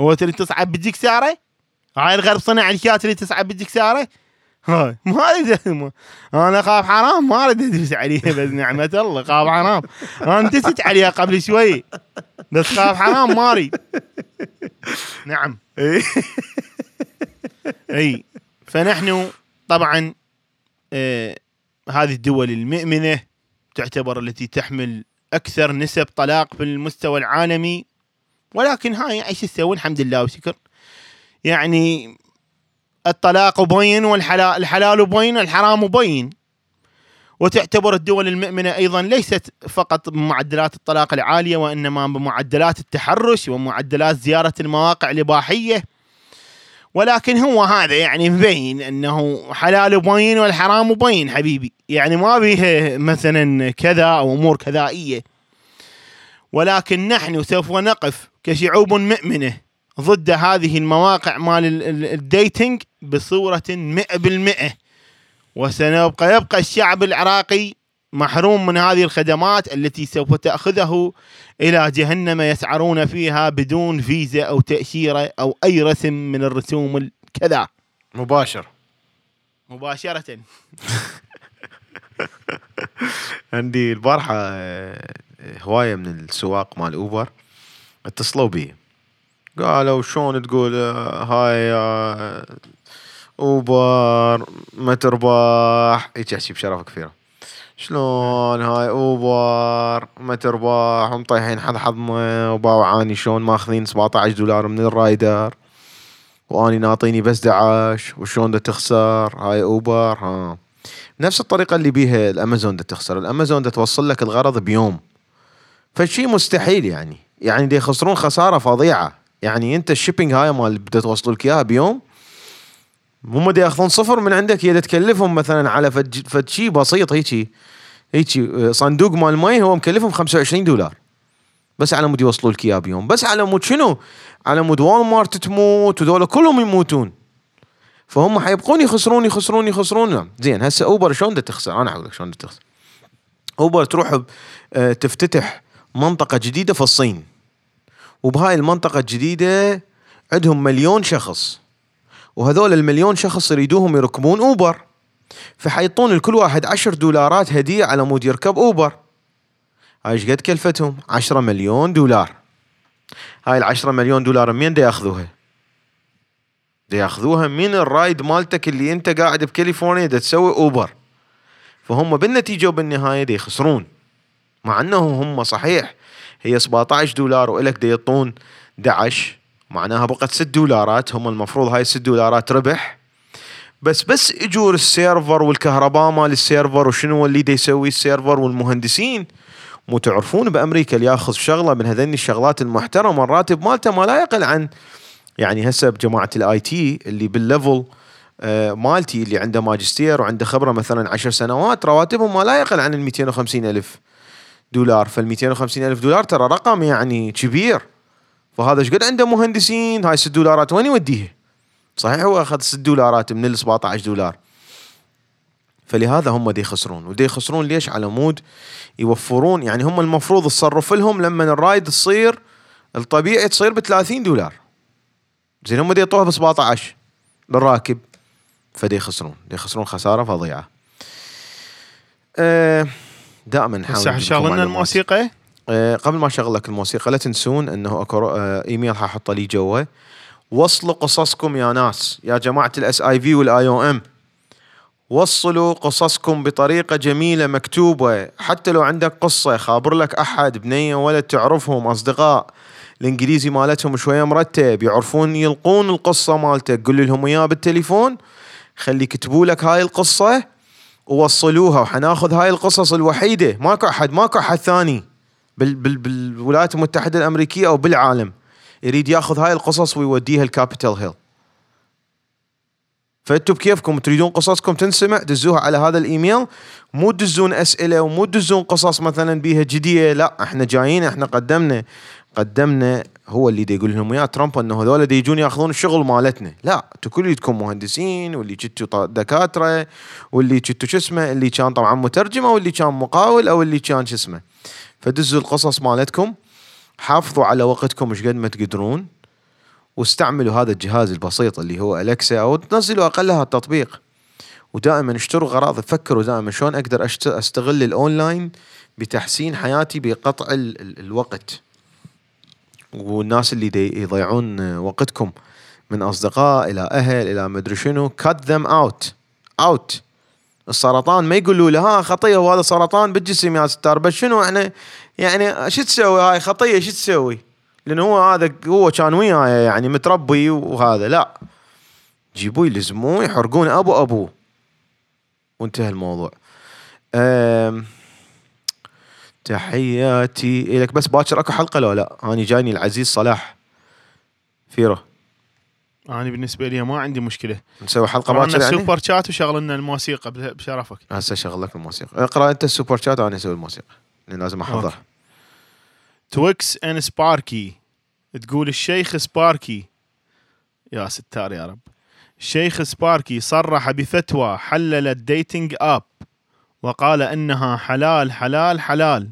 هو تريد تصعد بالجكساره هاي الغرب صنع الاشياء اللي تصعد بالجكساره هاي. ما اريد أنا خاف حرام. ما أريد ادوس عليها بس نعمة الله. خاف حرام. أنا دست عليها قبل شوي. بس خاف حرام ما أريد. نعم. إي. فنحن طبعا آه هذه الدول المؤمنة تعتبر التي تحمل أكثر نسب طلاق في المستوى العالمي. ولكن هاي إيش تسوي الحمد لله وشكر. يعني الطلاق بين والحلال الحلال بين والحرام بين. وتعتبر الدول المؤمنة أيضا ليست فقط بمعدلات الطلاق العالية وإنما بمعدلات التحرش ومعدلات زيارة المواقع الإباحية. ولكن هو هذا يعني مبين أنه حلال بين والحرام بين حبيبي. يعني ما بيه مثلا كذا أو أمور كذائية. ولكن نحن سوف نقف كشعوب مؤمنة ضد هذه المواقع مال ال- ال- الديتنج بصورة مئة بالمئة. وسنبقى يبقى الشعب العراقي محروم من هذه الخدمات التي سوف تأخذه إلى جهنم يسعرون فيها بدون فيزا أو تأشيرة أو أي رسم من الرسوم الكذا. مباشر. مباشرة. عندي البارحة آه، هواية من السواق مال أوبر اتصلوا بي. قالوا شلون تقول آه، هاي آه، أوبر ما ترباح هيك احكي بشرف كثيرة. شلون هاي أوبر ما ترباح ومطيحين حظ حظنا وباوعاني شلون ماخذين 17 دولار من الرايدر. وأني ناطيني بس 11 وشلون دا تخسر؟ هاي أوبر ها. نفس الطريقة اللي بيها الأمازون دا تخسر. الأمازون دا توصل لك الغرض بيوم. فشي مستحيل يعني. يعني دي يخسرون خسارة فظيعة. يعني انت ال shipping هاي مال بدا توصلوا لك اياها بيوم هم دي ياخذون صفر من عندك هي تكلفهم مثلا على فد فد شي بسيط هيجي هيجي آه، صندوق مال مي هو مكلفهم 25 دولار. بس على مود يوصلوا لك اياه بيوم. بس على مود شنو؟ على مود وول مارت تموت وذولا كلهم يموتون. فهم حيبقون يخسرون يخسرون يخسرون. نعم. زين هسه اوبر شلون تخسر؟ أنا أقول لك شلون تخسر. اوبر تروح آه، تفتتح منطقة جديدة في الصين. وبهاي المنطقة الجديدة عندهم مليون شخص. وهذول المليون شخص يريدوهم يركبون أوبر. فحيطون لكل واحد عشر دولارات هدية على مود يركب أوبر. هاي قد كلفتهم؟ 10 مليون دولار. هاي العشرة مليون دولار من دا ياخذوها؟ دا ياخذوها من ال ride مالتك اللي انت قاعد بكاليفورنيا دا تسوي أوبر. فهم بالنتيجة وبالنهاية دا يخسرون. مع أنه هم صحيح هي 17 دولار وإلك دا يعطون 11 معناها بقت 6 دولارات هم المفروض هاي 6 دولارات ربح. بس بس اجور ال server والكهرباء مال ال server وشنو اللي دا يسوي ال server والمهندسين. مو تعرفون بأمريكا اللي ياخذ شغلة من هذني الشغلات المحترمة الراتب مالته ما لا يقل عن يعني هسه بجماعة ال IT اللي بال level آه، مالتي اللي عنده ماجستير وعنده خبرة مثلا عشر سنوات رواتبهم ما لا يقل عن ال 250 ألف. دولار فال 250 ألف دولار ترى رقم يعني كبير. فهذا إيش قد عنده مهندسين؟ هاي 6 دولارات وين يوديها؟ صحيح هو أخذ 6 دولارات من ال 17 دولار. فلهذا هم دي يخسرون. ودي يخسرون ليش؟ على مود يوفرون. يعني هم المفروض تصرف لهم لما ال ride تصير الطبيعي تصير ب 30 دولار. زين هم دي يعطوها ب 17 للراكب. فدي يخسرون. دي يخسرون خسارة فظيعة. أه دائما نحاول لكم شغلنا معلومات. الموسيقى؟ أه قبل ما أشغل لك الموسيقى لا تنسون إنه أكو أه إيميل حاحطه لي جوا وصلوا قصصكم يا ناس يا جماعة ال SIV وال IOM. وصلوا قصصكم بطريقة جميلة مكتوبة. حتى لو عندك قصة خابر لك أحد بنية ولد تعرفهم أصدقاء الإنجليزي مالتهم شوية مرتب يعرفون يلقون القصة مالتك قل لهم إياها بالتليفون. خلي يكتبوا لك هاي القصة. ووصلوها وحناخذ هاي القصص الوحيدة. ماكو أحد ماكو أحد ثاني بال بال بالولايات المتحدة الأمريكية أو بالعالم يريد ياخذ هاي القصص ويوديها ال Capitol Hill فأنتوا بكيفكم؟ تريدون قصصكم تنسمع؟ دزوها على هذا الإيميل. مو تدزون أسئلة ومو تدزون قصص مثلا بيها جدية. لا إحنا جايين إحنا قدمنا قدمنا هو اللي دي يقول لهم يا ترامب إنه هذول دي يجون ياخذون الشغل مالتنا. لا أنتوا كلكم مهندسين واللي كنتوا دكاترة واللي كنتوا شو اسمه اللي كان طبعا مترجم أو اللي كان مقاول أو اللي كان شو اسمه. فدزوا القصص مالتكم حافظوا على وقتكم إيش قد ما تقدرون واستعملوا هذا الجهاز البسيط اللي هو Alexa أو تنزلوا أقلها التطبيق. ودائما اشتروا غراض فكروا دائما شلون أقدر أستغل الأونلاين بتحسين حياتي بقطع ال ال الوقت. والناس اللي دي يضيعون وقتكم من أصدقاء إلى أهل إلى مدري شنو cut them out. Out. السرطان ما يقولوا له ها خطية وهذا سرطان بالجسم يا ستار بس شنو إحنا؟ يعني شو تسوي؟ هاي خطية شو تسوي؟ لأنه هو هذا هو كان وياي يعني متربي وهذا. لا. جيبوه يلزموه يحرقون أبو أبوه. وانتهى الموضوع. أم تحياتي لك بس باكر أكو حلقة لو لا؟ اني جايني العزيز صلاح. فيرو. أنا بالنسبة لي ما عندي مشكلة. نسوي حلقة باكر يعني؟ ال super chat وشغلنا الموسيقى بشرفك. هسه شغل لك الموسيقى. اقرأ أنت ال super chat وأنا أسوي الموسيقى. لأن لازم. أحضر. تويكس ان سباركي تقول الشيخ سباركي يا ستار يا رب. الشيخ سباركي صرح بفتوى حللت dating app وقال إنها حلال حلال حلال.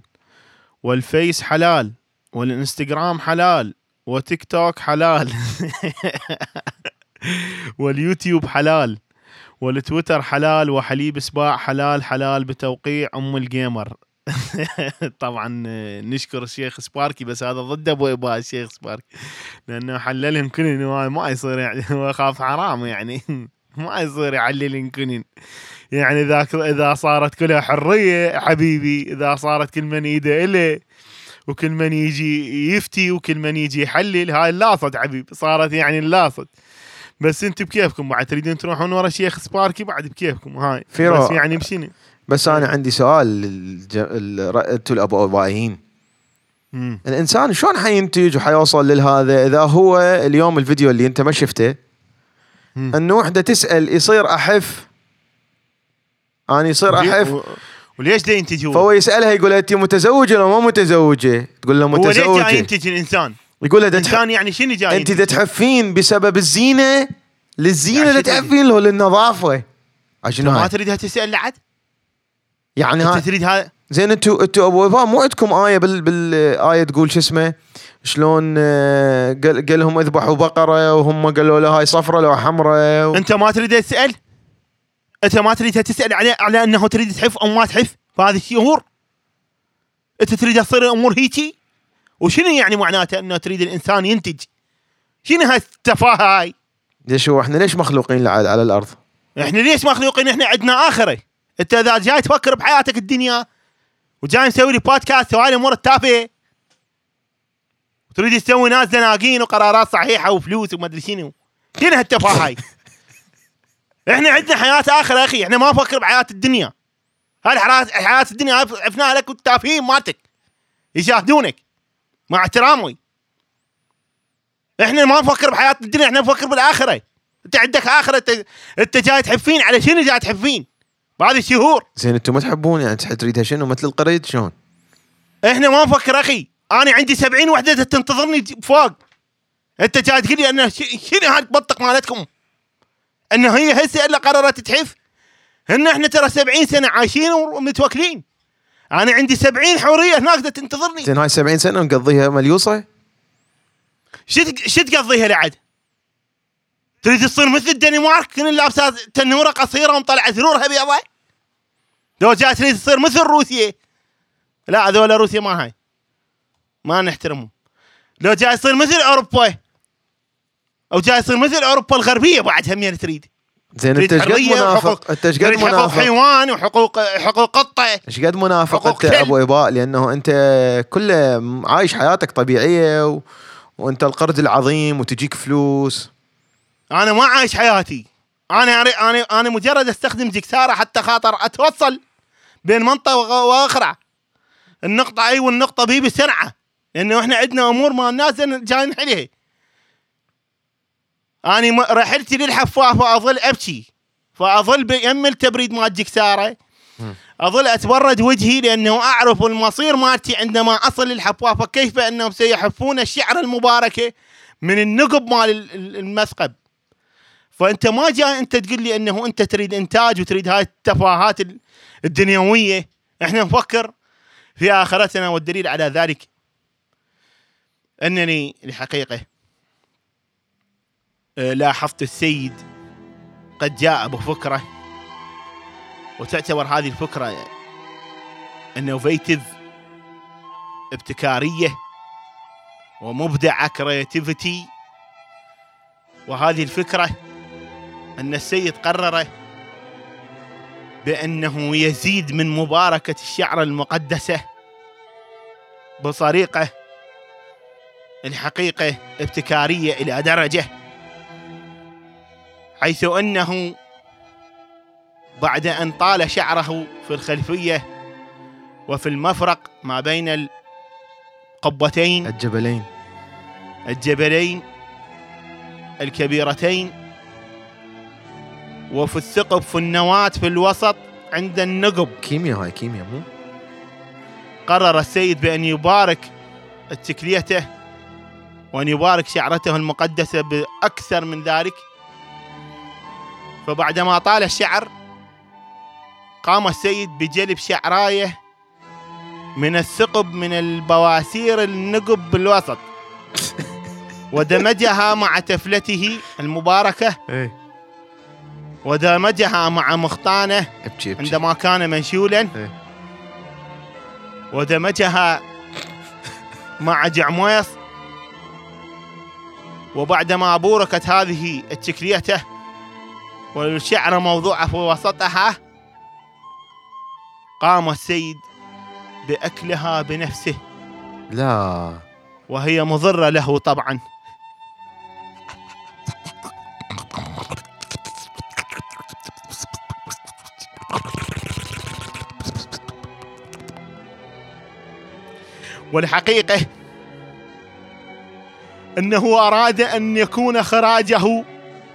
والفيس حلال والإنستغرام حلال وتيك توك حلال. واليوتيوب حلال والتويتر حلال وحليب سباع حلال حلال بتوقيع أم الجيمر. طبعا نشكر الشيخ سباركي بس هذا ضد أبو إباء الشيخ سباركي. لأنه حللهم كلن ما يصير يعني هو خاف حرام يعني. ما يصير يعللن كلن يعني إذا إذا صارت كلها حرية حبيبي إذا صارت كل من ايده اله وكل من يجي يفتي وكل من يجي يحلل هاي اللاصد حبيبي صارت يعني اللاصد بس أنتم بكيفكم بعد تريدون تروحون ورا شيخ سباركي بعد بكيفكم هاي. بس يعني بشنو بس أنا عندي سؤال أنتم الابو ابائيين مم. الإنسان شلون حينتج وحيوصل لهذا إذا هو اليوم الفيديو اللي أنت ما شفته. إنه وحدة تسأل يصير أحف أنا يصير احف و- وليش دا ينتج هو؟ فهو يسألها يقول أنت متزوجة ولا ما متزوجة؟ تقول له هو ليش جاي متزوجة ينتج الإنسان؟ يقول لها ده. الانسان يعني شنو جاي أنت تحفين بسبب الزينة للزينة يعني اللي تريد؟ تحفين له للنظافة عشان ما تريدها تسأل لعد؟ يعني أنت تريد هذا زين أنتوا أنتوا أبو ابا مو عندكم آية بال بالآية تقول شو اسمه شلون آه، قال قال لهم اذبحوا بقرة وهم قالوا له هاي صفرة لو حمراء و... أنت ما تريد تسأل؟ أنت ما تريدها تسال على على أنه تريد تحف أو ما تحف في هذه الشهور؟ أنت تريد تصير الأمور هيجي؟ وشنو يعني معناته أنه تريد الإنسان ينتج؟ شنو هاي التفاهه هاي؟ ليش هو إحنا ليش مخلوقين لعد على الأرض؟ إحنا ليش مخلوقين إحنا عندنا آخرة أنت إذا جاي تفكر بحياتك الدنيا وجاي مسوي لي بودكاست وهاي الأمور التافهة وتريد تسوي ناس زناقين وقرارات صحيحة وفلوس وما أدري شنو شنو هالتفاهه هاي إحنا عندنا حياة آخرة أخي إحنا ما نفكر بحياة الدنيا. هاي حياه الدنيا عرفناها لك والتافهين مالتك. يشاهدونك مع احترامي. إحنا ما نفكر بحياة الدنيا إحنا نفكر بالآخرة. انت عندك آخرة انت, انت جاي تحفين على شنو جاي تحفين؟ بهذه الشهور. زين أنتوا ما تحبون يعني تريدها شنو؟ مثل القريد شلون؟ إحنا ما نفكر أخي. أنا عندي سبعين وحدة تنتظرني فوق. انت جاي تقول لي انه شنو هاي البطق مالتكم؟ أنه هي هسه إلا قررت تحف؟ إن إحنا ترى سبعين سنة عايشين ومتوكلين. أنا عندي سبعين حورية هناك تنتظرني. زين هاي 70 سنة نقضيها مليوصة؟ شو شو تقضيها لعد؟ تريد تصير مثل الدنمارك كل لابسه تنورة قصيرة ومطلعة ثرورها بيضة؟ لو جاي تريد تصير مثل روسيا. لا هذول روسيا ما هاي. ما نحترمهم. لو جاي يصير مثل أوروبا. أو جاي يصير مثل أوروبا الغربية بعد همين تريد زين انت إيش قد منافق؟ انت إيش قد تريد حقوق منافق؟ حيوان وحقوق حقوق قطة إيش قد منافق أنت. أبو إباء لأنه أنت كله عايش حياتك طبيعية و... وأنت القرد العظيم وتجيك فلوس أنا ما عايش حياتي أنا أنا أنا مجرد أستخدم جكسارة حتى خاطر أتوصل بين منطقة وأخرى النقطة أي والنقطة بي بسرعة لأنه إحنا عندنا أمور ما الناس جايين نحلها أنا م- رحلتي للحفاف واظل أبكي. فأظل بيم التبريد مال جكساره أظل اتبرد وجهي لأنه أعرف المصير مالتي عندما أصل للحفافه كيف أنهم سيحفون الشعر المباركة من النقب مال ال- ال- المثقب؟ فأنت ما جاي أنت تقول لي أنه أنت تريد إنتاج وتريد هاي التفاهات ال- الدنيوية. إحنا نفكر في آخرتنا والدليل على ذلك أنني الحقيقة آه، لاحظت السيد قد جاء بفكره وتعتبر هذه الفكرة innovative ابتكارية ومبدعه creativity وهذه الفكرة أن السيد قرر بأنه يزيد من مباركة الشعر المقدسة بطريقة الحقيقة ابتكارية إلى درجة. حيث أنه بعد أن طال شعره في الخلفية وفي المفرق ما بين القبتين الجبلين. الجبلين الكبيرتين وفي الثقب في النواة في الوسط عند النقب. كيمياء هاي كيمياء مو؟ قرر السيد بأن يبارك تكليته وأن يبارك شعرته المقدسة بأكثر من ذلك. فبعدما طال الشعر قام السيد بجلب شعرايه من الثقب من البواسير النقب بالوسط. ودمجها مع تفلته المباركة. إيه. ودمجها مع مخطانه عندما كان منشولا. إيه. ودمجها مع جعمويص. وبعدما بوركت هذه التكليته والشعر موضوعة في وسطها. قام السيد بأكلها بنفسه. لا. وهي مضرة له طبعا. والحقيقة أنه أراد أن يكون خراجه.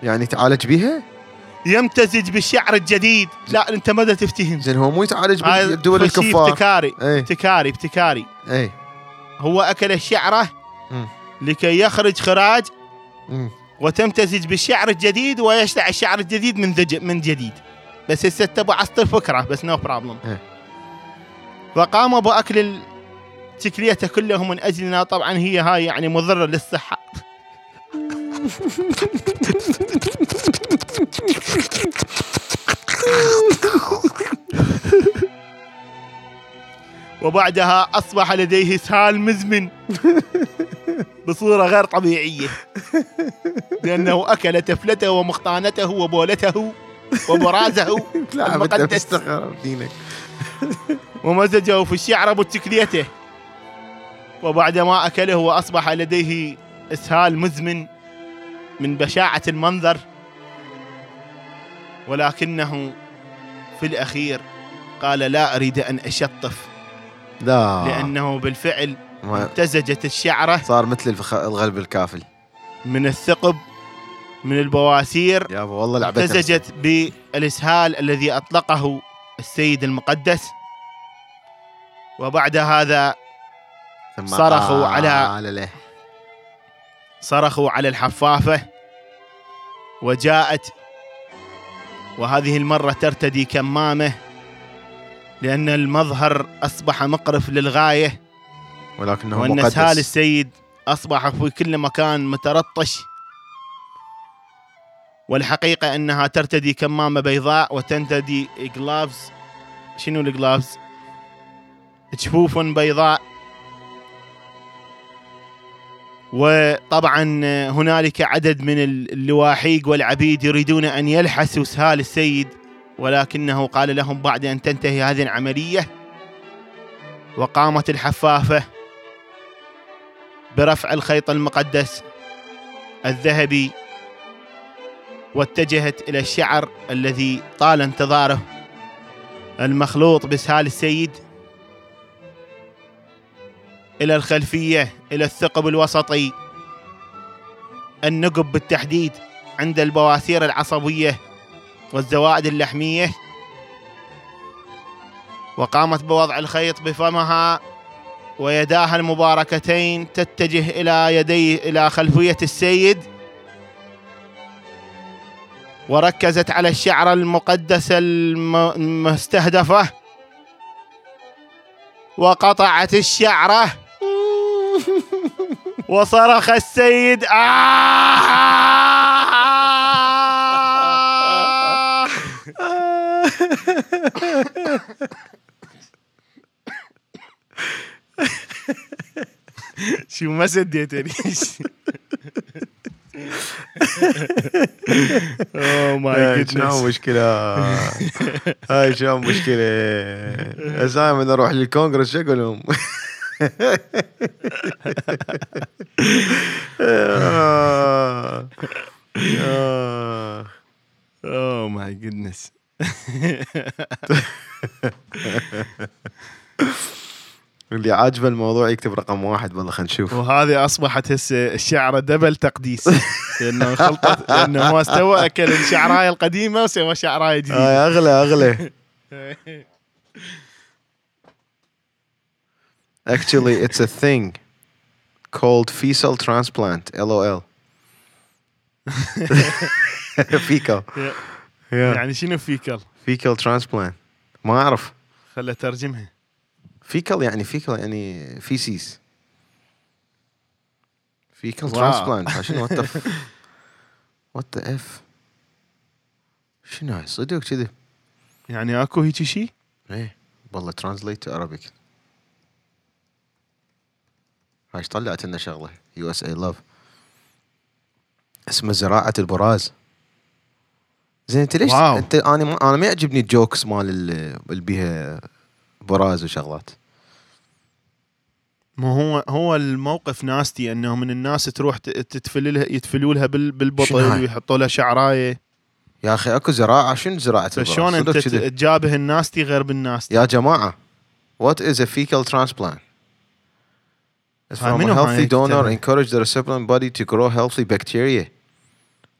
يعني تعالج بيها؟ يمتزج بالشعر الجديد لا أنت ماذا تفتهم؟ زين هو مو يتعالج بالدول الكفار. ابتكاري إيه. ابتكاري ابتكاري. إيه. هو أكل الشعرة مم. لكي يخرج خراج مم. وتمتزج بالشعر الجديد ويشتع الشعر الجديد من من جديد. بس هسه تبغى عصت الفكرة بس no problem إيه. فقام باكل التكلية كله من أجلنا. طبعا هي هاي يعني مضرة للصحة. وبعدها أصبح لديه اسهال مزمن بصورة غير طبيعية لأنه أكل تفلته ومخطانته وبولته وبرازه لا المقدس. دينك ومزجه في الشعر بتكليته وبعدما أكله وأصبح لديه إسهال مزمن من بشاعة المنظر ولكنه في الأخير قال لا أريد أن أشطف لا. لأنه بالفعل امتزجت الشعرة صار مثل الفخ... الغلب الكافل من الثقب من البواسير يابا والله لعبتها. امتزجت بالإسهال الذي أطلقه السيد المقدس. وبعد هذا صرخوا على- له. صرخوا على الحفافة وجاءت وهذه المرة ترتدي كمامة لأن المظهر أصبح مقرف للغاية ولكنه وأن مقدس. اسهال السيد أصبح في كل مكان مترطش. والحقيقة أنها ترتدي كمامة بيضاء وترتدي جلافز شنو الجلافز؟ جفوف بيضاء. وطبعا هنالك عدد من اللواحيق والعبيد يريدون أن يلحسوا سهال السيد ولكنه قال لهم بعد أن تنتهي هذه العملية وقامت الحفافة برفع الخيط المقدس الذهبي واتجهت إلى الشعر الذي طال انتظاره المخلوط بسهال السيد. إلى الخلفية إلى الثقب الوسطي. النقب بالتحديد عند البواسير العصبية والزوائد اللحمية. وقامت بوضع الخيط بفمها ويداها المباركتين تتجه إلى يدي إلى خلفية السيد. وركزت على الشعر المقدس الم- المستهدفة. وقطعت الشعرة. وصرخ السيد آه شو ما سديتني oh my هاي شلون goodness مشكلة هاي شلون مشكلة هسه من أروح للكونغرس شو أقول لهم؟ آه. my goodness اللي عاجبه الموضوع يكتب رقم واحد والله خلينا نشوف. وهذه أصبحت هسه الشعره double تقديس. لأنه خلطت لأنه ما استوى أكل الشعرايه القديمة وسوى شعرايه جديده آه أغلى أغلى. actually it's a thing called fecal transplant lol fecal yeah. يعني شنو فيكل؟ fecal transplant ما اعرف خل اترجمها fecal يعني fecal يعني feces fecal واو. transplant شنو what the f- what the f شنو هاي صدق كذي يعني اكو هيك شيء؟ ايه والله translate to Arabic هاي إيش طلعت لنا شغلة. USA love اسمه زراعة البراز. زين أنت ليش wow. أنت أنا ما أنا ما يعجبني ال jokes مال ال- اللي بيها براز وشغلات. ما هو هو الموقف ناستي إنه من الناس تروح تتفل لها يتفلوا لها بالبطل؟ ويحطوا لها شعراية. يا أخي أكو زراعة. شنو زراعة البراز؟ فشلون أنت. تجابه الناستي غير بالناستي؟ يا is a fecal transplant It's هاي from a منو هاي healthy donor كتبها؟ encourage the recipient body to grow healthy bacteria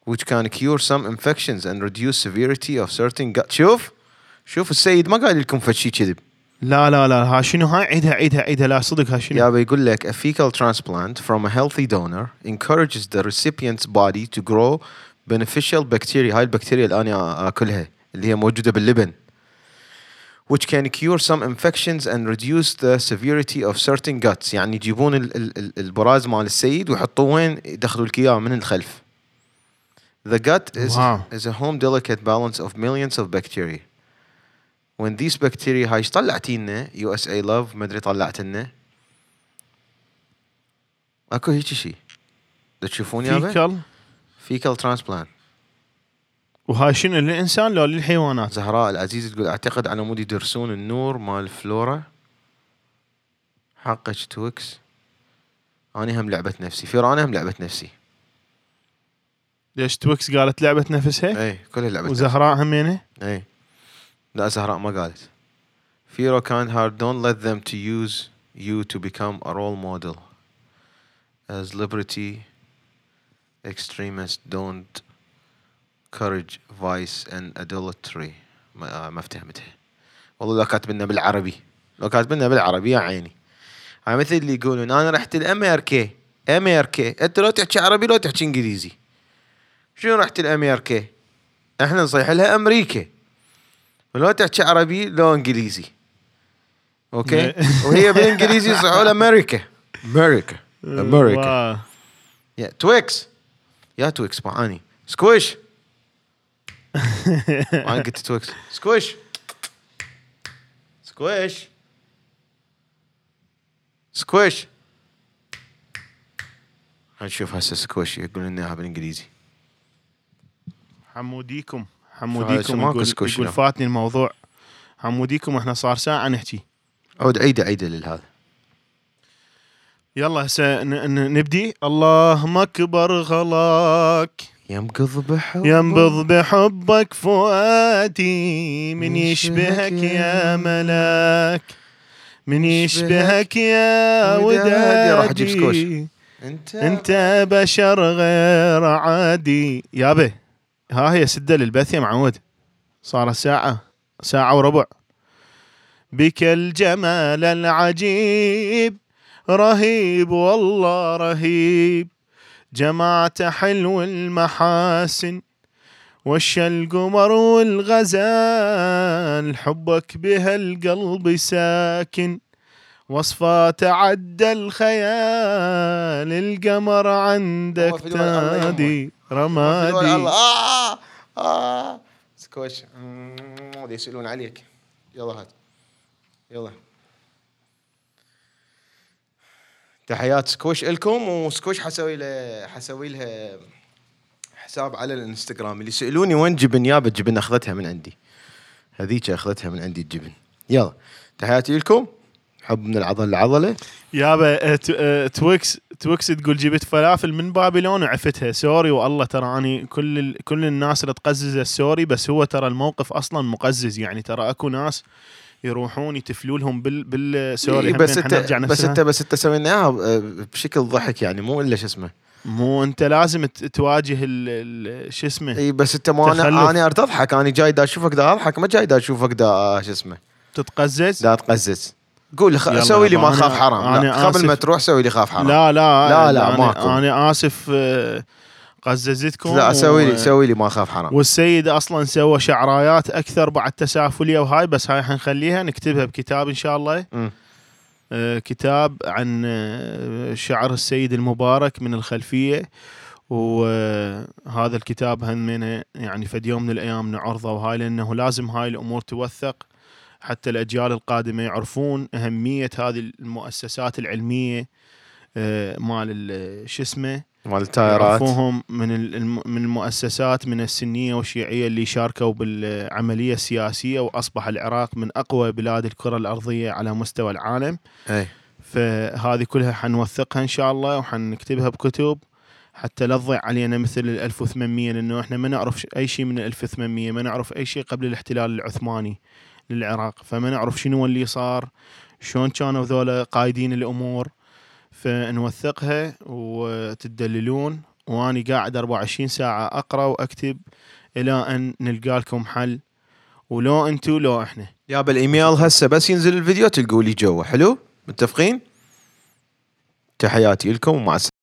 which can cure some infections and reduce severity of certain gut شوف شوف السيد ما قال لكم فشي كذب لا لا لا ها شنو هاي عيدها عيدها عيدها لا صدق ها شنو يا يقول لك a fecal transplant from a healthy donor encourages the recipient's body to grow beneficial bacteria هاي البكتيريا اللي انا اكلها اللي هي موجوده باللبن Which can cure some infections and reduce the severity of certain guts. يعني يجيبون ال ال ال البراز مال السيد ويحطوه وين؟ يدخلوا لك اياه من الخلف. The gut is, Wow. is a home delicate balance of millions of bacteria. When these bacteria هاي إيش طلعتي لنا يو اس اي لاف ما أدري طلعت لنا أكو هيك شيء دا تشوفون يا فيكل فيكال ترانسبلانت. وهاي شنو للانسان لو للحيوانات. زهراء العزيز تقول أعتقد على مود يدرسون النور مال الفلورا حقك تويكس اني هم لعبة نفسي. فيران هم لعبة نفسي. ليش تويكس قالت لعبة نفسها؟ اي كلها لعبة وزهراء همينه اي لا زهراء ما قالت. Firo kind heart don't let them to use you to become a role model. As liberty extremists don't courage vice and adultery. ما, آه، ما افتهمتها والله لو كاتب لنا بالعربي. لو كاتب لنا بالعربي يا عيني. هاي مثل اللي يقولون أنا رحت الامريكا أمريكا أنت لو تحكي عربي لو تحكي إنجليزي. شنو رحت الامريكا إحنا نصيح لها أمريكا ولو تحكي عربي لو إنجليزي. أوكي؟ وهي بالإنجليزي يصيحوا لها أمريكا أمريكا أمريكا. يا تويكس. يا تويكس معاني سكويش. ما قلت تويكس سكويش سكويش سكويش هنشوف هسه سكويش يقول لنا اياها بالانجليزي حموديكم. حموديكم يقول, يقول. فاتني الموضوع. حموديكم إحنا صار ساعة نحكي. عود عيدة عيدة للهذا. يلا هسه نبدي. اللهم أكبر غلاك. ينقض بحب ينبض بحبك فؤادي من يشبهك يا ملاك. من يشبهك يا ودادي. راح أجيب سكوش. أنت أنت بشر غير عادي. يابا ها هي سدة للبث يا معود. صارت ساعة ساعة وربع. بك الجمال العجيب رهيب والله رهيب. جمعت حلو المحاسن وش القمر والغزال حبك بها القلب ساكن. وصفة تعدى الخيال القمر عندك الله. تادي الله رمادي آه آه. سكوش يسألون عليك. يلا هات. يلا. تحيات سكوش لكم وسكوش حسوي له حسوي لها حساب على الإنستغرام. اللي يسالوني وين جبن يابا جبن أخذتها من عندي. هذيك أخذتها من عندي الجبن. يلا تحياتي لكم حب من العضله للعضله يابا ت- آه، تويكس تويكس تقول جبت فلافل من بابلون وعفتها سوري والله ترى أني كل ال... كل الناس اللي تقزز السوري بس هو ترى الموقف أصلا مقزز. يعني ترى أكو ناس يروحون يتفلوا لهم بال بالسوري إيه، بس أنت بس. أنت بس أنت سوينا اياها آه، بشكل ضحك يعني مو إلا شو اسمه مو أنت لازم تواجه ال... شو اسمه اي بس أنت ما تخلف. أنا أنا أضحك أنا جاي دا أشوفك دا أضحك ما جاي دا أشوفك دا آه، شو اسمه تتقزز دا تقزز قول خ... سوي لي ما خاف حرام أنا لا قبل ما. تروح سوي لي خاف حرام لا لا لا، لا، أنا- ماكو. أنا آسف آه، قززتكم لا سوي و- لي سوي لي ما خاف حرام. والسيد أصلا سوى شعرايات أكثر بعد تسافلية وهاي بس هاي حنخليها نكتبها بكتاب إن شاء الله. مم. آه، كتاب عن آه، شعر السيد المبارك من الخلفية. وهذا الكتاب همنا يعني فد يوم من الأيام نعرضه وهاي لأنه لازم هاي الأمور توثق. حتى الأجيال القادمة يعرفون أهمية هذه المؤسسات العلمية آه، مال ال- شو اسمه؟ مال التايرات. يعرفوهم من من المؤسسات من السنية والشيعية اللي شاركوا بالعملية السياسية وأصبح العراق من أقوى بلاد الكرة الأرضية على مستوى العالم. إي. فهذه كلها حنوثقها إن شاء الله وحنكتبها بكتب. حتى لا تضيع علينا مثل ال 1800 لأنه إحنا ما نعرف أي شيء من ال 1800 ما نعرف أي شيء قبل الاحتلال العثماني للعراق. فما نعرف شنو اللي صار شلون كانوا ذولا قايدين الأمور. فنوثقها وتدللون وأني قاعد 24 ساعة أقرأ وأكتب إلى أن نلقى لكم حل. ولو أنتو لو إحنا. يا بالايميل هسه بس ينزل الفيديو تلقوا لي جوا. حلو؟ متفقين؟ تحياتي لكم ومع السلامة.